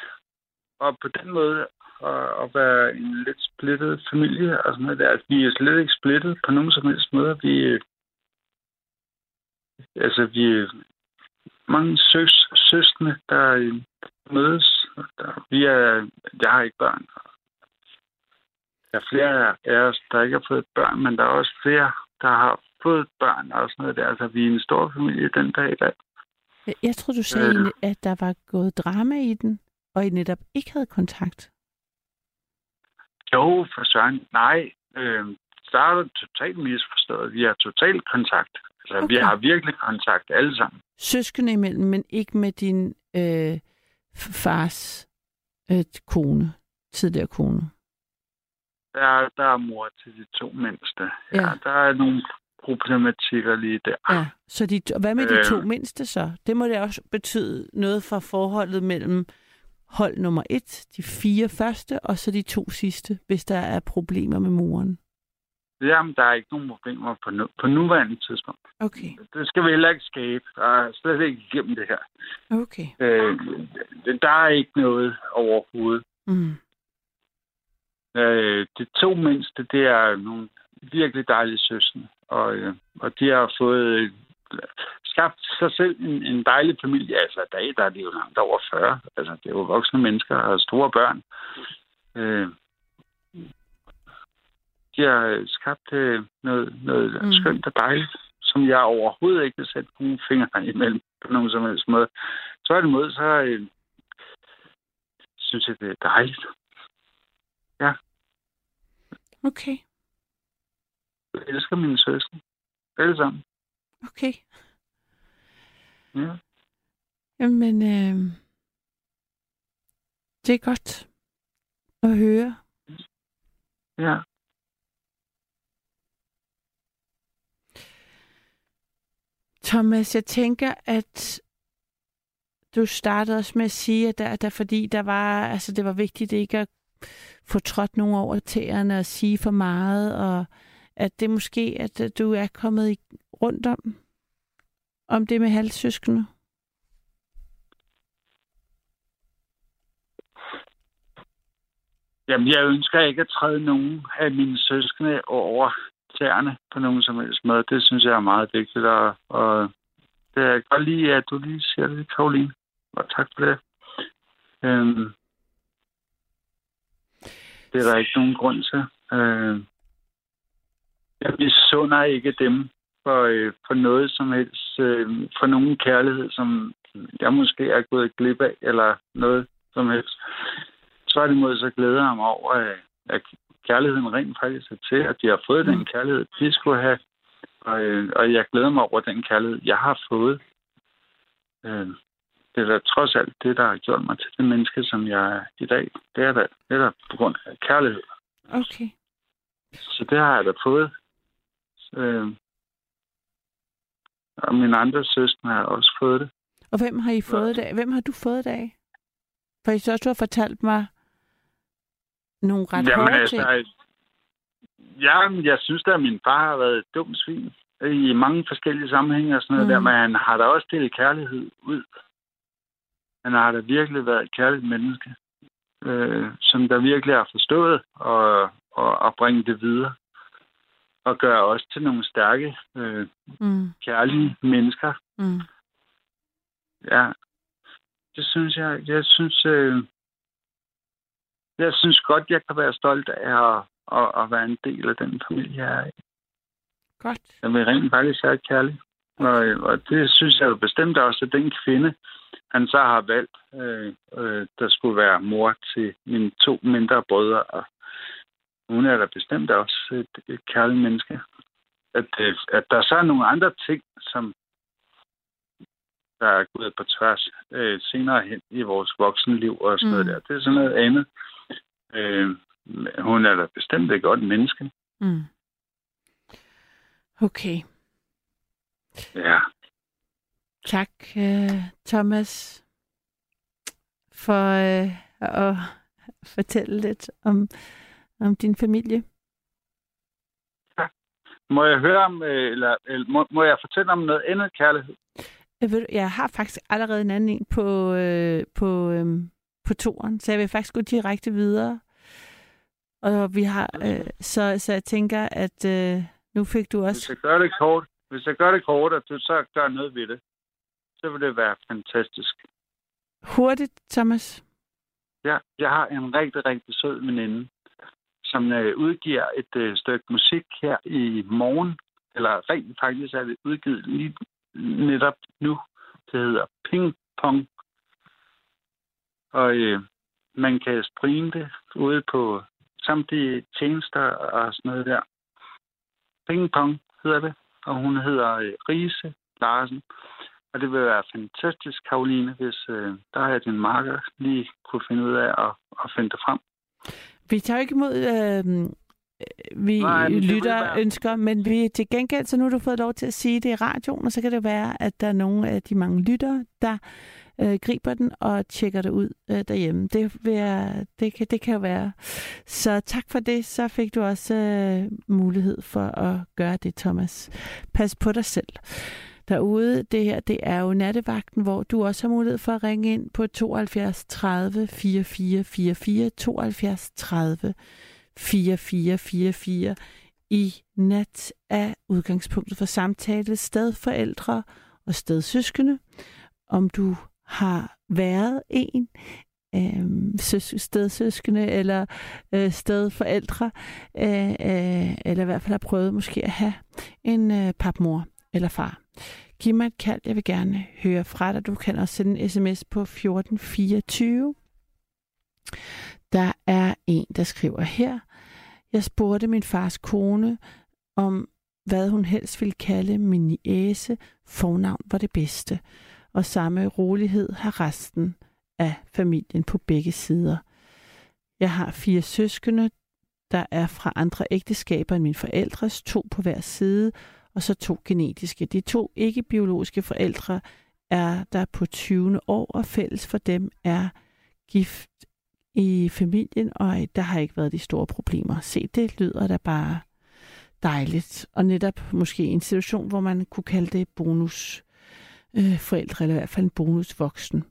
og på den måde at, at være en lidt splittet familie og sådan noget der. Altså, vi er slet ikke splittet på nogen som helst måde. Vi, altså, vi er mange søs, søskende, der øh, mødes. Der, vi er, jeg har ikke børn. Der er flere af os, der ikke har fået børn, men der er også flere, der har fået børn og sådan noget der. Altså, vi er en stor familie den dag i dag. jeg, tror, du sagde, Øh. at der var gået drama i den, og I netop ikke havde kontakt. Jo, for søren. Nej, øh, der er totalt misforstået. Vi har total kontakt. Altså, okay. vi har virkelig kontakt alle sammen. Søskende imellem, men ikke med din øh, fars øh, kone, tidligere kone. Der, er- der er mor til de to mindste. Ja. Ja. ja der er nogle problematikker lige der. Ja, så de, hvad med de Øh. to mindste så? Det må det også betyde noget for forholdet mellem hold nummer et, de fire første, og så de to sidste, hvis der er problemer med moren. Jamen, der er ikke nogen problemer på, nu, på nuværende tidspunkt. Okay, Det skal vi heller ikke skabe. Der er slet ikke igennem det her. okay. Øh, der er ikke noget overhovedet. Mm. Øh, de to mindste, det er nogle virkelig dejlige søstre. Og, øh, og de har fået skabt sig selv en, en dejlig familie. Altså, i dag der er de jo langt over 40. Altså, det er jo voksne mennesker og store børn. Øh, de har øh, skabt øh, noget, noget Mm. skønt og dejligt, som jeg overhovedet ikke vil sætte nogen fingre imellem på nogen som helst måde. Tværtimod, så øh, synes jeg, det er dejligt. Okay, Jeg elsker mine søstre. Alle sammen. okay. Ja. Jamen, øh, Det er godt at høre. Ja. Thomas, jeg tænker, at du startede også med at sige, at der, der fordi der var, altså det var vigtigt ikke at få trådt nogen over tæerne og sige for meget, og at det måske, at du er kommet i, rundt om, om det med halvsøskende? Jamen, jeg ønsker ikke at træde nogen af mine søskende over tæerne på nogen som helst måde. Det synes jeg er meget vigtigt, og, og det er godt lige, at du lige siger det, Karoline. Og tak for det. Øhm, det er der ikke nogen grund til. Øh, jeg misunder ikke dem for, øh, for noget som helst, øh, for nogen kærlighed, som jeg måske er gået glip af, eller noget som helst. Tværtimod så glæder jeg mig over, øh, at kærligheden rent faktisk er til, at de har fået den kærlighed, de skulle have. Og, øh, og jeg glæder mig over den kærlighed, jeg har fået. Øh, det er da trods alt det, der har gjort mig til det menneske, som jeg er i dag. Det er da, det er da på grund af kærlighed. Okay. Så det har jeg da fået. Øh, og mine andre søstre har også fået det. Og hvem har I fået det af? Hvem har du fået det af? For I så også, har fortalt mig nogle ret Jamen, hårde altså, ting. Ja, jeg synes da, at min far har været et dumt svin i mange forskellige sammenhænge og sådan noget mm. der, men han har da også delt kærlighed ud. Han har da virkelig været et kærligt menneske, øh, som der virkelig har forstået og, og, og bringe det videre. Og gøre os til nogle stærke, øh, Mm. kærlige mennesker. Mm. Ja, det synes jeg. Jeg synes, øh, jeg synes godt, jeg kan være stolt af at, at, at være en del af den familie, jeg er i. Godt. Jeg vil rent faktisk være kærlig. Og, og det synes jeg jo bestemt også, at den kvinde, han så har valgt, øh, øh, der skulle være mor til mine to mindre brødre. Og hun er da bestemt også et, et kærligt menneske. At, øh, at der så er nogle andre ting, som der er gået på tværs øh, senere hen i vores voksenliv og sådan mm. noget der. Det er sådan noget andet. Øh, hun er da bestemt et godt menneske. Mm. Okay. Ja. Tak, øh, Thomas, for øh, at fortælle lidt om, om din familie. Må jeg høre om, øh, eller, eller må, må jeg fortælle om noget andet kærlighed? Jeg, ved, jeg har faktisk allerede en anden en på, øh, på, øh, på toren, så jeg vil faktisk gå direkte videre. Og vi har, øh, så, så jeg tænker, at øh, nu fik du Hvis også... jeg gør det kort, hvis jeg gør det kort, og du så gør noget ved det, så vil det være fantastisk. Hurtigt, Thomas. Ja, jeg har en rigtig, rigtig sød veninde, som øh, udgiver et øh, stykke musik her i morgen. Eller rent faktisk er det udgivet lige netop nu. Det hedder Ping Pong. Og øh, man kan streame det ude på samtlige tjenester og sådan noget der. Ping Pong hedder det, og hun hedder øh, Rise Larsen. Og det vil være fantastisk, Karoline, hvis øh, der er din marker lige kunne finde ud af at, at finde det frem. Vi tager ikke imod, øh, vi Nej, lytter være- ønsker, men vi til gengæld, så nu har du fået lov til at sige det i radioen, og så kan det være, at der er nogle af de mange lyttere, der øh, griber den og tjekker det ud øh, derhjemme. Det, vil jeg, det, kan, det kan jo være. Så tak for det. Så fik du også øh, mulighed for at gøre det, Thomas. Pas på dig selv. Derude, det her, det er jo nattevagten, hvor du også har mulighed for at ringe ind på 72 30 44 44, 72 30 44 44 I nat er udgangspunktet for samtale stedforældre og stedsøskende. Om du har været en øh, stedsøskende eller øh, stedforældre, øh, øh, eller i hvert fald har prøvet måske at have en øh, papmor eller far. Giv mig et kald, jeg vil gerne høre fra dig. Du kan også sende en sms på 1424. Der er en, der skriver her. Jeg spurgte min fars kone om, hvad hun helst ville kalde min æse. Fornavn var det bedste. Og samme rolighed har resten af familien på begge sider. Jeg har fire søskende, der er fra andre ægteskaber end mine forældres, to på hver side, og så to genetiske. De to ikke-biologiske forældre er der på 20. år, og fælles for dem er gift i familien, og der har ikke været de store problemer. Se, det lyder da bare dejligt. Og netop måske en situation, hvor man kunne kalde det bonus øh, forældre, eller i hvert fald en bonus voksen.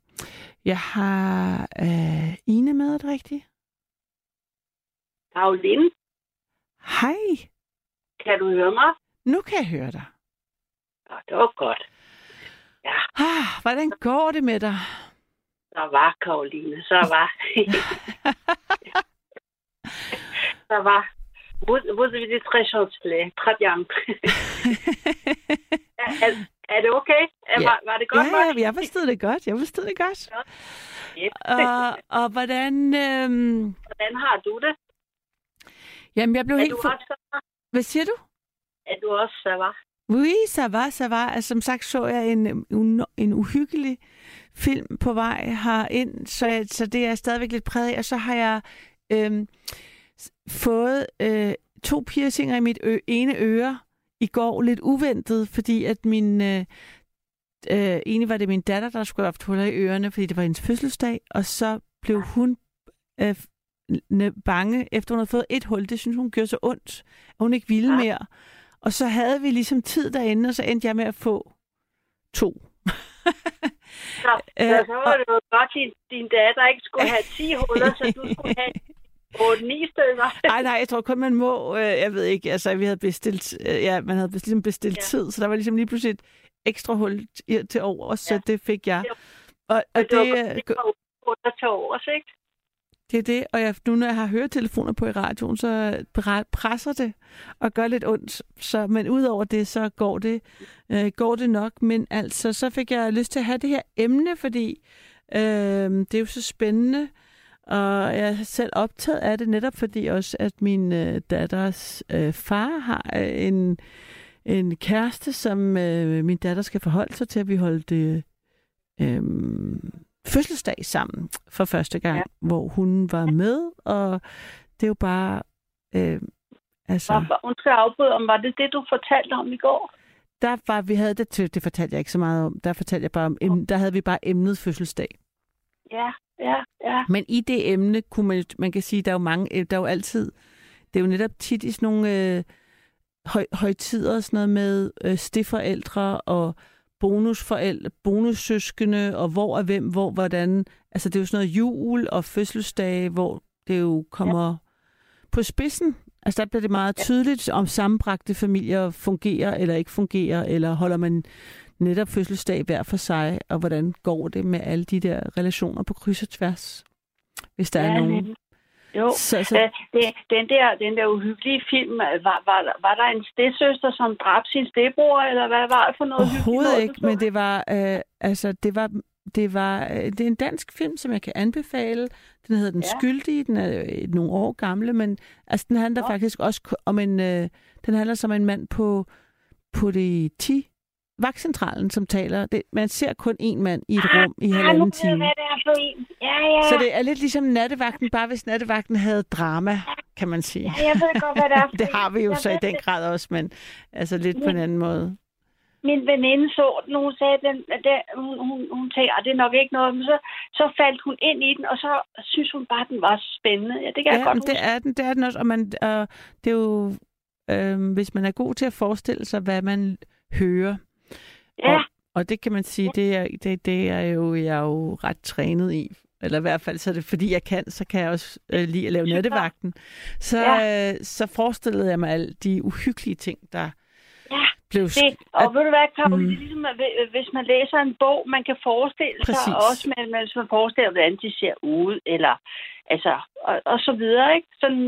Jeg har øh, Ine med, er det rigtigt? Karoline, Hej, kan du høre mig? Nu kan jeg høre dig. Ja, det var godt. Ah, hvordan går det med dig? Der var Karoline, så var... der var... Vous, vous avez très gentil. Très bien. er, det okay? Er, Ja. var, var det godt ja, nok? ja, jeg forstod det godt. Jeg forstod det godt. Yep. Og, og hvordan... Øhm, Hvordan har du det? jamen, jeg blev Er helt... du For... så Hvad siger du? Er du også så var? Oui, ça va, ça va. Altså, som sagt så jeg en, en, en uhyggelig film på vej herind, så, jeg, så det er stadigvæk lidt præget. Og så har jeg øhm, fået øh, to piercinger i mit ø, ene øre i går, lidt uventet, fordi at min... Øh, øh, egentlig var det min datter, der skulle have haft huller i ørerne, fordi det var hendes fødselsdag, og så blev hun øh, bange, efter hun havde fået et hul. Det synes hun gjorde så ondt, at hun ikke ville Ja. Og så havde vi ligesom tid derinde, og så endte jeg med at få to. Så, Øh, så, var det jo godt, at din, din datter ikke skulle have 10 huller, så du skulle have 8-9 stykker. Nej, nej, jeg tror kun, man må, øh, jeg ved ikke, altså vi havde bestilt, øh, ja, man havde ligesom bestilt Ja. tid, så der var ligesom lige pludselig et ekstra hul til, over, så Ja. det fik jeg. Det Og, og det, var, det, øh, det var huller til overs, ikke? Det er det, og jeg, nu når jeg har høretelefoner på i radioen, så presser det og gør lidt ondt. Så, men udover det, så går det, øh, går det nok. Men altså, så fik jeg lyst til at have det her emne, fordi øh, det er jo så spændende, og jeg er selv optaget af det netop fordi også, at min øh, datters øh, far har øh, en, en kæreste, som øh, min datter skal forholde sig til, at vi holdt øh, øh, fødselsdag sammen for første gang, ja. hvor hun var med, og det er jo bare... Øh, altså, Var, undskyld afbryde om, var det det, du fortalte om i går? der var, vi havde det det fortalte jeg ikke så meget om, der fortalte jeg bare om, der havde vi bare emnet fødselsdag. Ja, ja, ja. Men i det emne kunne man, man kan sige, der er jo mange, der er jo altid, det er jo netop tit i sådan nogle øh, høj, højtider og sådan noget med øh, stifforældre og bonusforældre, bonussøskende, og hvor er hvem, hvor, hvordan. Altså det er jo sådan noget jul og fødselsdage, hvor det jo kommer ja. på spidsen. Altså der bliver det meget tydeligt, om sammenbragte familier fungerer eller ikke fungerer, eller holder man netop fødselsdag hver for sig, og hvordan går det med alle de der relationer på kryds og tværs, hvis der ja, er nogen. Jo, Så, så, Øh, det, den, der, den der uhyggelige film, øh, var, var, var der en stedsøster, som dræbte sin stedbror, eller hvad var det for noget Overhovedet noget, ikke, men det var, øh, altså, det var, det var, øh, det er en dansk film, som jeg kan anbefale. Den hedder Den Ja. Skyldige, den er øh, nogle år gammel, men altså, den handler Nå. faktisk også om en, øh, den handler som en mand på, på det 10 vagtcentralen, som taler. Det, man ser kun én mand i et rum i Ah, halvanden ved jeg, time. hvad det er for en. Ja, ja. Så det er lidt ligesom nattevagten, bare hvis nattevagten havde drama, kan man sige. ja, jeg ved godt, hvad det er for Det en. har vi jo Jeg så i ved den det. grad også, men altså lidt på en anden måde. Min veninde så den, hun sagde, den, den, hun, hun, hun tænkte, at det er nok ikke noget, men så, så faldt hun ind i den, og så synes hun bare, at den var spændende. Ja, det kan jeg Ja, godt men huske. det er den, det er den også, og man, øh, det er jo, øh, hvis man er god til at forestille sig, hvad man hører, Ja, og, og det kan man sige, det er, det, det er jo, jeg er jo ret trænet i. Eller i hvert fald, så er det fordi, jeg kan, så kan jeg også øh, lide at lave nattevagten. Så, Ja. øh, så forestillede jeg mig alle de uhyggelige ting, der blev... det, og at- ved du hvad, Karoline, Mm. ligesom, at hvis man læser en bog, man kan forestille Præcis. sig også, men, hvis man forestiller, hvordan de ser ud, eller altså, og, og så videre, ikke? Sådan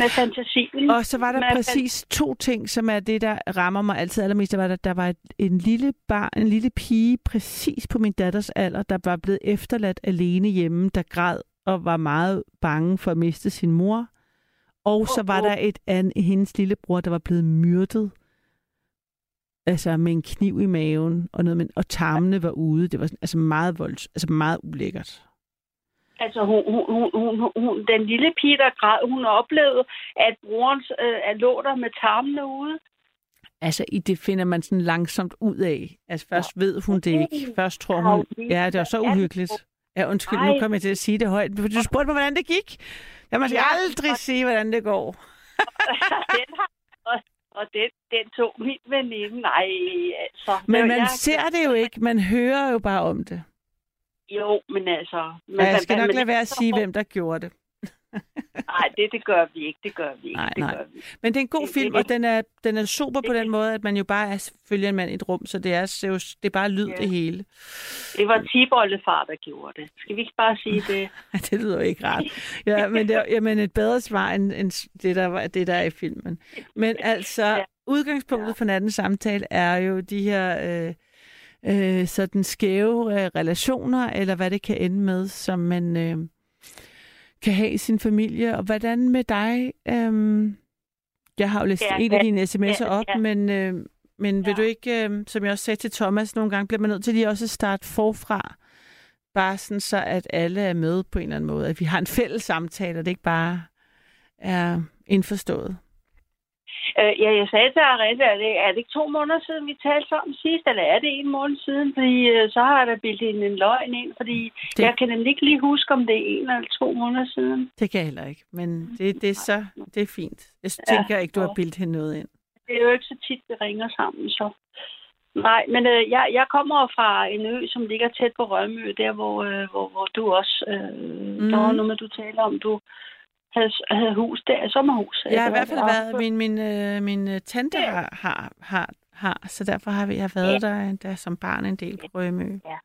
med fantasien. Og så var der med præcis to ting, som er det, der rammer mig altid allermest. Der var, der, der var en lille bar, en lille pige, præcis på min datters alder, der var blevet efterladt alene hjemme, der græd og var meget bange for at miste sin mor. Og så var der et an, hendes lillebror, der var blevet myrdet. Altså med en kniv i maven, og, noget, med, og tarmene var ude. Det var sådan, altså meget volds, altså meget ulækkert. Altså, hun, hun, hun, hun, den lille pige, der græd, hun oplevede, at broren øh, lå der med tarmene ude. Altså, i det finder man sådan langsomt ud af. Altså, først ja. ved hun det ikke. Først tror hun, ja, det var så uhyggeligt. Ja, undskyld, nu kommer jeg til at sige det højt. Du spurgte mig, hvordan det gik. Jeg må ja, aldrig og... sige, hvordan det går. den har, og, den, den tog min veninde. Nej, altså. Men man jeg... ser det jo ikke. Man hører jo bare om det. Jo, men altså... Men, ja, jeg skal nok lade være at sige, hvem der gjorde det. Nej, det, det gør vi ikke. Det gør vi ikke. Nej, det nej. Gør vi. Men det er en god det, film, det, og den er, den er super det, på den måde, at man jo bare er følger en mand i et rum, så det er, det er bare lyd ja. det hele. Det var tiboldefar, der gjorde det. Skal vi ikke bare sige det? det lyder ikke rart. Ja, men, det, jamen et bedre svar end, end det, der var, det, der er i filmen. Men altså, ja. udgangspunktet ja. for nattens samtale er jo de her... Øh, øh, sådan skæve øh, relationer, eller hvad det kan ende med, som man øh, kan have i sin familie. Og hvordan med dig? Øh, jeg har jo læst ja, en af dine sms'er op, ja. men, øh, men ja. vil du ikke, øh, som jeg også sagde til Thomas, nogle gange bliver man nødt til lige også at starte forfra, bare sådan så, at alle er med på en eller anden måde, at vi har en fælles samtale, og det ikke bare er indforstået. Øh, ja, jeg sagde til Arette, er det, er det ikke to måneder siden, vi talte sammen sidst, eller er det en måned siden? Fordi øh, så har jeg da bildet en, en løgn ind, fordi det... jeg kan nemlig ikke lige huske, om det er en eller to måneder siden. Det kan jeg heller ikke, men det, det, er, så, det er fint. Jeg tænker ja, ikke, du har bildet hende noget ind. Det er jo ikke så tit, vi ringer sammen, så... Nej, men øh, jeg, jeg kommer fra en ø, som ligger tæt på Rømø, der hvor, øh, hvor, hvor du også... Øh, mm. Der var noget med, du taler om, du havde, havde hus der, sommerhus. Jeg har i hvert fald været, min, min, øh, min øh, tante ja. har, har, har, har, så derfor har vi jeg været ja. der, der som barn en del på Rømø. Ja.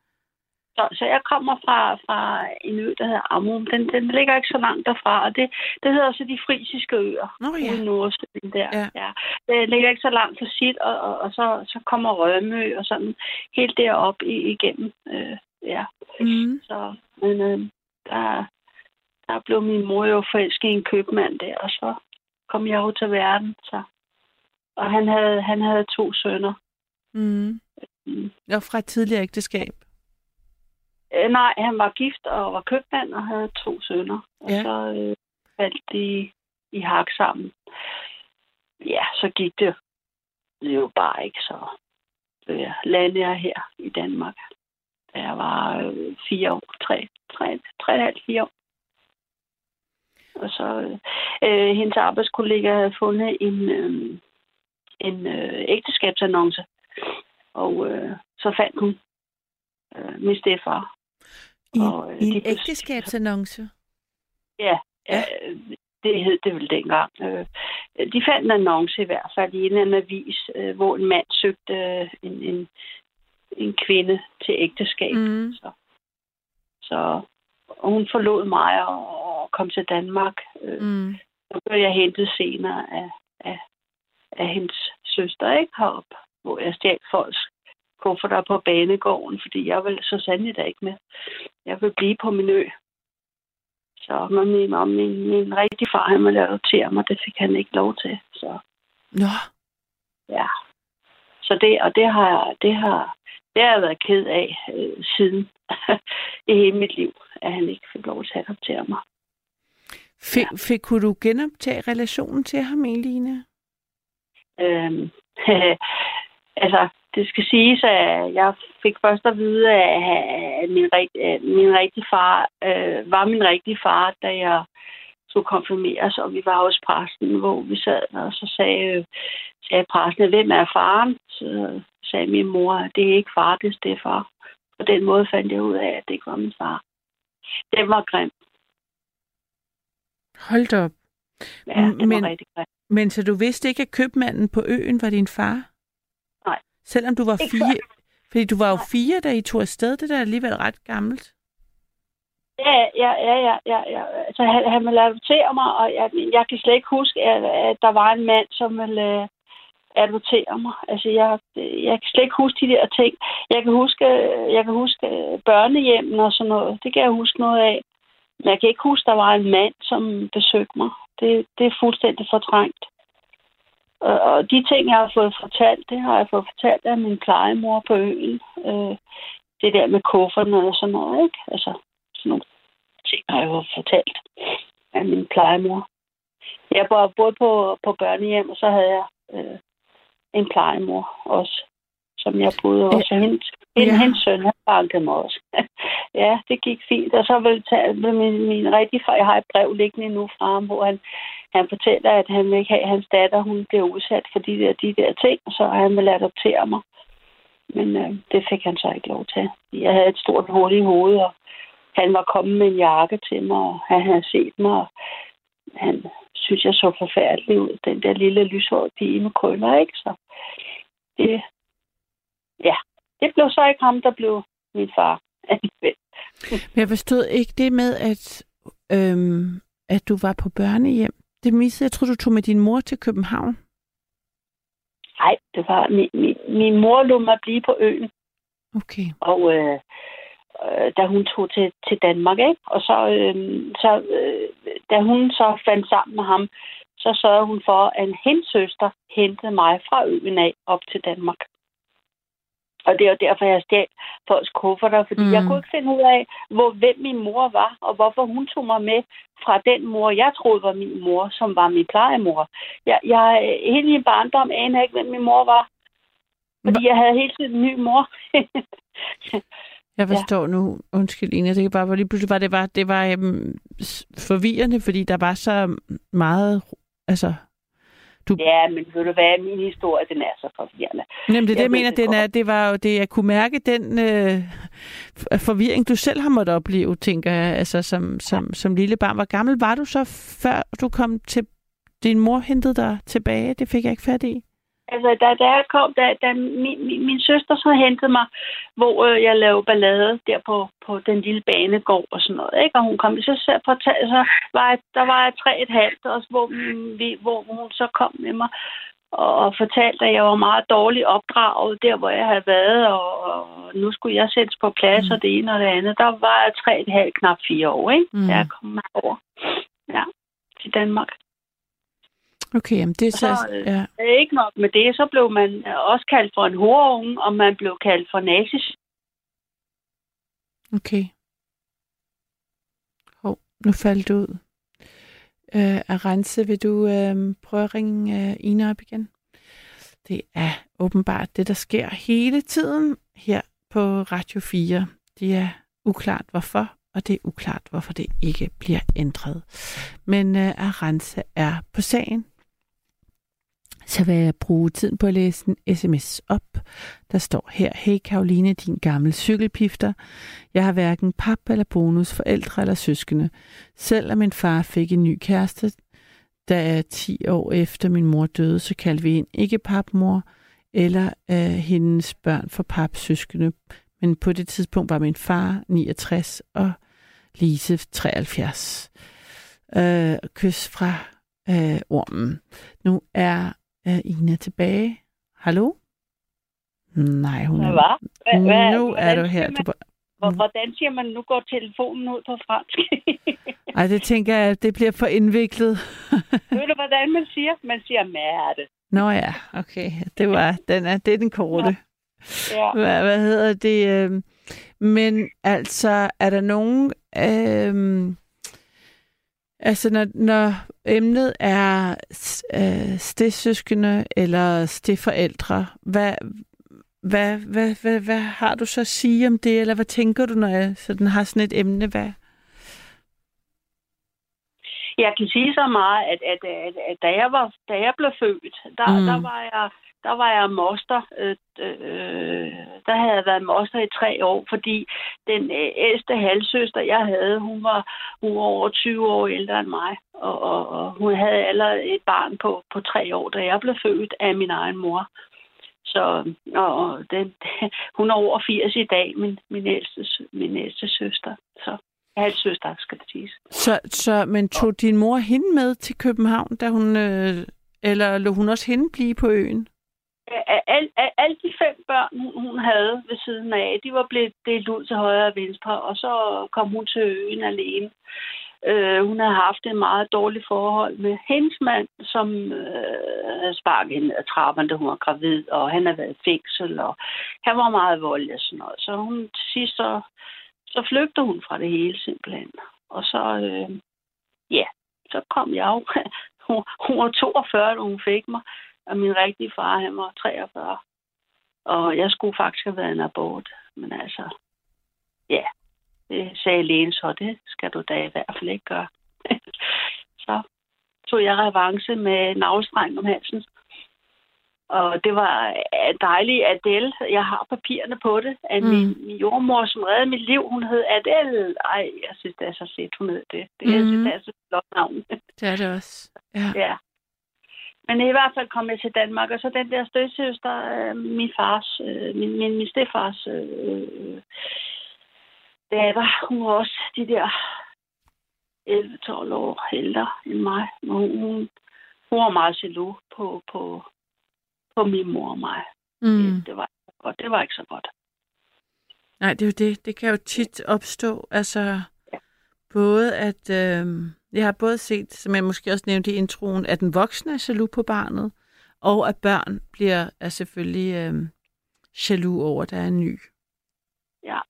Så, så jeg kommer fra, fra en ø, der hedder Amrum. Den, den ligger ikke så langt derfra, og det, det hedder også de frisiske øer. Nå ja. Nordsøen der. Ja. ja. Det ligger ikke så langt fra sit, og, og, og så, så kommer Rømø og sådan helt derop i, igennem. Øh, ja. Mm. Så, men øh, der, der blev min mor jo forelsket i en købmand der, og så kom jeg jo til verden. Så. Og han havde, han havde to sønner. Mm. Mm. Og fra et tidligere ægteskab? Øh, nej, han var gift og var købmand og havde to sønner. Og ja. så øh, faldt de i hak sammen. Ja, så gik det jo bare ikke så. Øh, landede jeg her i Danmark, da jeg var øh, fire år, tre, tre, tre, tre, fire år. Og så øh, hendes arbejdskollega havde fundet en, øh, en øh, ægteskabsannonce. Og øh, så fandt hun øh, min stefar. I, og, øh, i en ægteskabsannonce? Ja, ja. Øh, det hed det vel dengang. Øh, de fandt en annonce i hvert fald i en eller anden avis, øh, hvor en mand søgte øh, en, en, en kvinde til ægteskab. Mm. Så, så og hun forlod mig og, og kom til Danmark. Øh, mm. Så blev jeg hentet senere af, af, af hendes søster, ikke herop, hvor jeg stjal folks kufferter på banegården, fordi jeg vil så sandelig da ikke med. Jeg vil blive på min ø. Så men min, og min, min rigtige far, han ville adoptere mig, det fik han ikke lov til. Så. Nå. Ja. Så det, og det har, det har, det har jeg været ked af øh, siden i hele mit liv, at han ikke fik lov til at adoptere mig. Fik, ja. fik, kunne du genoptage relationen til ham, Eline? Øhm, altså, det skal siges, at jeg fik først at vide, at min, min rigtige far øh, var min rigtige far, da jeg skulle konfirmeres, og vi var hos præsten, hvor vi sad, og så sagde, sagde præsten, hvem er faren? Så sagde min mor, at det er ikke far, det er far. På den måde fandt jeg ud af, at det ikke var min far. Det var grimt. Hold op. Ja, det men, var rigtig grimt. Men så du vidste ikke, at købmanden på øen var din far? Nej. Selvom du var ikke fire? Fordi du var jo fire, da I tog afsted. Det der er alligevel ret gammelt. Ja, ja, ja, ja, ja. ja. Altså, han, han ville adoptere mig, og jeg, jeg kan slet ikke huske, at, at der var en mand, som ville uh, adoptere mig. Altså, jeg, jeg kan slet ikke huske de der ting. Jeg kan huske, jeg kan huske børnehjemmen og sådan noget. Det kan jeg huske noget af. Men jeg kan ikke huske, at der var en mand, som besøgte mig. Det, det er fuldstændig fortrængt. Og, og de ting, jeg har fået fortalt, det har jeg fået fortalt af min plejemor på øen. Øh, det der med kufferne og sådan noget, ikke? Altså, sådan nogle ting har jeg jo fortalt af min plejemor. Jeg var både på, på børnehjem, og så havde jeg øh, en plejemor også, som jeg boede også. Ja. Hendes, ja. hendes søn, han bankede mig også. ja, det gik fint. Og så vil tage min, min rigtige far, jeg har et brev liggende nu fra ham, hvor han, han fortæller, at han vil ikke have, at hans datter hun bliver udsat for de der, de der ting, så han vil adoptere mig. Men øh, det fik han så ikke lov til. Jeg havde et stort hul i hovedet, og han var kommet med en jakke til mig, og han havde set mig, og han synes, jeg så forfærdelig ud. Den der lille lyshårede pige med krøller, ikke? Så det, ja, det blev så ikke ham, der blev min far Men jeg forstod ikke det med, at, øhm, at du var på børnehjem. Det missede jeg. tror, du tog med din mor til København. Nej, det var min, min, min mor lå mig blive på øen. Okay. Og øh, øh, da hun tog til, til Danmark, ikke? Og så, øh, så øh, da hun så fandt sammen med ham, så sørgede hun for, at hendes søster hentede mig fra øen af op til Danmark. Og det er derfor, jeg stjal folks kufferter, fordi mm. jeg kunne ikke finde ud af, hvor, hvem min mor var, og hvorfor hun tog mig med fra den mor, jeg troede var min mor, som var min plejemor. Jeg, jeg hele min barndom anede ikke, hvem min mor var. Fordi Hva? jeg havde hele tiden en ny mor. Jeg forstår ja. nu, undskyld Ina, det bare, hvor lige pludselig var det, var, det var um, forvirrende, fordi der var så meget, altså du... Ja, men ved du hvad, min historie, den er så forvirrende. Jamen, det er det, jeg mener, den er, det var jo det, jeg kunne mærke den øh, forvirring, du selv har måttet opleve, tænker jeg, altså som, som, som lille barn. Hvor gammel var du så, før du kom til, din mor hentede dig tilbage? Det fik jeg ikke fat i. Altså, da, da jeg kom, da, da min, min, min søster så hentede mig, hvor øh, jeg lavede ballade der på, på den lille banegård og sådan noget, ikke? Og hun kom, så, så, på, så var jeg, der var jeg tre et halvt, også, hvor, vi, hvor hun så kom med mig og, og fortalte, at jeg var meget dårligt opdraget der, hvor jeg havde været, og, og nu skulle jeg sættes på plads, mm. og det ene og det andet. Der var jeg tre et halvt, knap fire år, ikke? Mm. Da jeg kom over ja, til Danmark. Okay, jamen det er så... så ja. Øh, ikke nok med det, så blev man også kaldt for en horunge, og man blev kaldt for nazis. Okay. Hov, nu faldt du ud. Øh, Arance, vil du øh, prøve at ringe øh, Ina op igen? Det er åbenbart det, der sker hele tiden her på Radio 4. Det er uklart hvorfor, og det er uklart, hvorfor det ikke bliver ændret. Men øh, Arance er på sagen så vil jeg bruge tiden på at læse en sms op. Der står her, Hey Karoline, din gamle cykelpifter. Jeg har hverken pap eller bonus, forældre eller søskende. Selvom min far fik en ny kæreste, da er 10 år efter min mor døde, så kaldte vi en ikke papmor eller øh, hendes børn for papsøskende. Men på det tidspunkt var min far 69 og Lise 73. Øh, kys fra øh, ormen. Nu er er Ina tilbage? Hallo? Nej, hun er... Hvad? Hvad? Nu er du her. Du... Hvordan siger man, nu går telefonen ud på fransk? Ej, det tænker jeg, det bliver for indviklet. Ved du, hvordan man siger? Man siger mærte. Nå ja, okay. Det, var, den er, det er den korte. Ja. Hvad, hvad hedder det? Øhm, men altså, er der nogen... Øhm, Altså, når, når emnet er øh, stedsøskende eller stedforældre, hvad, hvad, hvad, hvad, hvad har du så at sige om det, eller hvad tænker du, når jeg sådan har sådan et emne? Hvad? Jeg kan sige så meget, at, at, at, at da, jeg var, da jeg blev født, der, mm. der var jeg der var jeg moster. Øh, øh, der havde jeg været moster i tre år, fordi den øh, ældste halvsøster, jeg havde, hun var, hun var over 20 år ældre end mig. Og, og, og hun havde allerede et barn på, på tre år, da jeg blev født af min egen mor. Så og den, hun er over 80 i dag, min, min, ældste, min ældste søster. Så halvsøster, skal det siges. Så, så, men tog din mor hende med til København, da hun, øh, eller lå hun også hende blive på øen? Alle al, al de fem børn, hun, hun havde ved siden af, de var blevet delt ud til højre og venstre, og så kom hun til øen alene. Øh, hun havde haft et meget dårligt forhold med hendes mand, som øh, sparkede hende af trappen, da hun var gravid, og han havde været i fængsel, og han var meget voldelig og sådan noget. Så hun til sidst så, så flygter hun fra det hele simpelthen. Og så, øh, ja, så kom jeg jo. hun, hun var 42, da hun fik mig, og min rigtige far, han var 43. Og jeg skulle faktisk have været en abort. Men altså, ja, det sagde lægen så, det skal du da i hvert fald ikke gøre. så tog jeg revanche med navlstreng om halsen. Og det var dejligt, Adele. Jeg har papirerne på det. At mm. min, min jordmor, som reddede mit liv, hun hed Adele. Ej, jeg synes, det er så fedt, hun hed det. Det, mm. jeg synes, det er så flot navn. Det er det også. Ja. ja. Men i hvert fald kom jeg til Danmark, og så den der stødsøster, øh, min fars, øh, min, min, min stefars øh, øh datter, hun var også de der 11-12 år ældre end mig. Hun, hun, hun var meget jaloux på, på, på min mor og mig. Mm. Det, det, var godt. det var ikke så godt. Nej, det er jo det. Det kan jo tit opstå. Altså både at... Øh, jeg har både set, som jeg måske også nævnte i introen, at den voksne er jaloux på barnet, og at børn bliver er selvfølgelig øh, jaloux over, at der er en ny. Ja.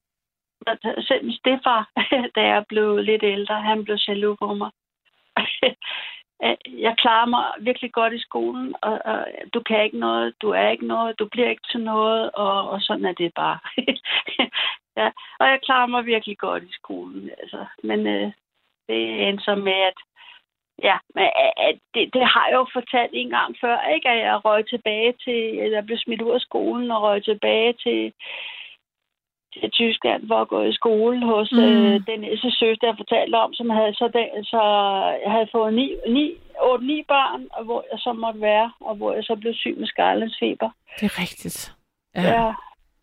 Selv Stefan, da jeg blev lidt ældre, han blev jaloux på mig. jeg klarer mig virkelig godt i skolen, og, og du kan ikke noget, du er ikke noget, du bliver ikke til noget, og, og sådan er det bare. ja, og jeg klarer mig virkelig godt i skolen, altså. Men øh, det endte så med, at Ja, men at det, det har jeg jo fortalt en gang før, ikke? At jeg røg tilbage til, jeg blev smidt ud af skolen og røg tilbage til, til Tyskland for at gå i skole hos mm. øh, den næste søster, jeg fortalte om, som havde så, den, så jeg havde fået 8-9 børn, og hvor jeg så måtte være, og hvor jeg så blev syg med skarlandsfeber. Det er rigtigt. Ja. ja.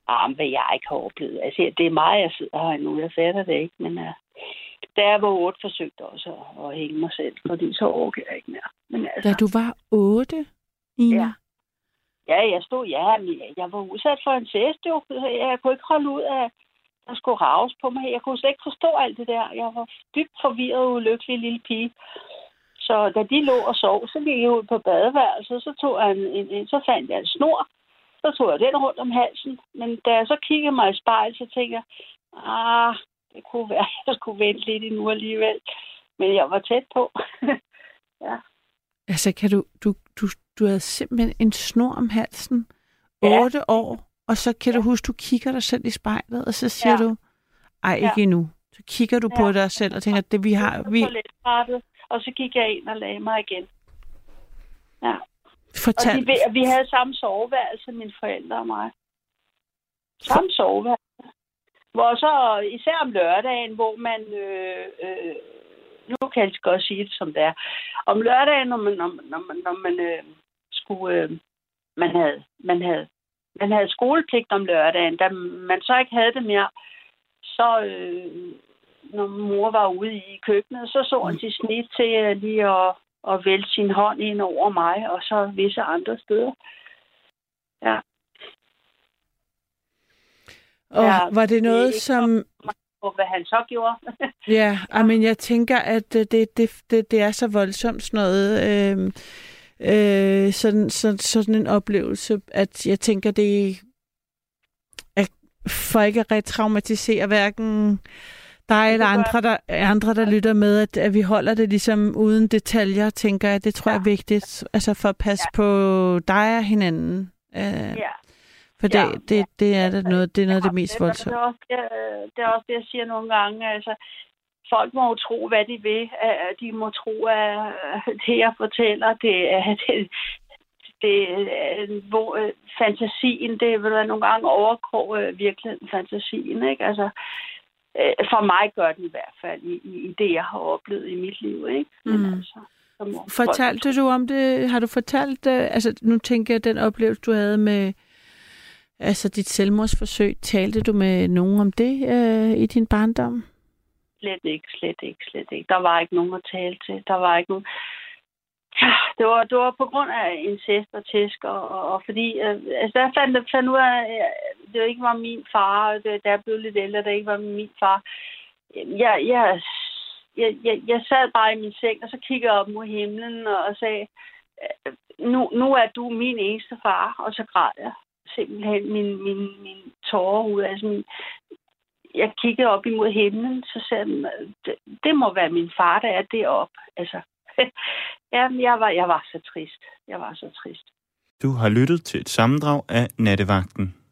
Ah, hvad jeg ikke har oplevet. Altså, det er mig, jeg sidder her nu. Jeg fatter det ikke, men uh, da jeg var otte, forsøgte også at, at hænge mig selv, fordi så orker jeg ikke mere. Men altså, da du var otte, Ina? Ja. Ja, jeg stod, ja, jeg var udsat for en test, jo. Jeg kunne ikke holde ud af, der skulle raves på mig. Jeg kunne slet ikke forstå alt det der. Jeg var dybt forvirret og ulykkelig lille pige. Så da de lå og sov, så gik jeg ud på badeværelset, så, tog jeg en, en, en, så fandt jeg en snor, så tog jeg den rundt om halsen. Men da jeg så kiggede mig i spejl, så tænkte jeg, ah, det kunne være, at jeg skulle vente lidt endnu alligevel. Men jeg var tæt på. ja. Altså, kan du, du, du, du havde simpelthen en snor om halsen, ja. 8 år, og så kan ja. du huske, du kigger dig selv i spejlet, og så siger ja. du, ej, ikke ja. endnu. Så kigger du ja. på dig selv og tænker, det vi har... Vi... Og så gik jeg ind og lagde mig igen. Ja. Fortal. Og de, vi havde samme soveværelse, mine forældre og mig. Samme soveværelse. Hvor så, især om lørdagen, hvor man øh, øh, nu kan jeg godt sige det, som det er. Om lørdagen, når man, når, når man, når man øh, skulle... Øh, man havde, man havde man havde skolepligt om lørdagen, da man så ikke havde det mere, så øh, når mor var ude i køkkenet, så så han til snit til øh, lige at, at vælge sin hånd ind over mig, og så visse andre steder. Ja. Og ja, var det noget, det som på, hvad han så gjorde. ja, men jeg tænker, at det, det, det, det er så voldsomt sådan noget, øh, øh, sådan, sådan, sådan en oplevelse, at jeg tænker, det er for ikke at retraumatisere hverken dig eller andre, der, andre, der lytter med, at, at vi holder det ligesom uden detaljer, tænker jeg. Det tror jeg er vigtigt, altså for at passe ja. på dig og hinanden. Øh, ja. For det, ja, det, det er det noget, det er noget af det mest voldsomme. Det er, også, det, det er også det, jeg siger nogle gange. Altså, folk må jo tro, hvad de vil. De må tro, at det, jeg fortæller, det er det, det, hvor fantasien, det vil være nogle gange overkrog virkeligheden fantasien, ikke? Altså, øh, for mig gør den i hvert fald i, i det, jeg har oplevet i mit liv, ikke? Men mm. altså, Fortalte du om det? Har du fortalt, altså nu tænker jeg, den oplevelse, du havde med Altså dit selvmordsforsøg, talte du med nogen om det øh, i din barndom? Slet ikke, slet ikke, slet ikke. Der var ikke nogen at tale til. Der var ikke nogen... Ja, det var, det var på grund af incest og tæsk, og, og, og fordi... Øh, altså, der fandt, fandt ud af, at det ikke var min far, det, der blev lidt ældre, det ikke var min far. Jeg, jeg, jeg, jeg, jeg sad bare i min seng, og så kiggede jeg op mod himlen og, og sagde, øh, nu, nu er du min eneste far, og så græd jeg simpelthen min, min, min tårer ud. Altså min, jeg kiggede op imod himlen, så sagde jeg, det, det må være min far, der er deroppe. Altså, jamen, jeg var, jeg var så trist. Jeg var så trist. Du har lyttet til et sammendrag af Nattevagten.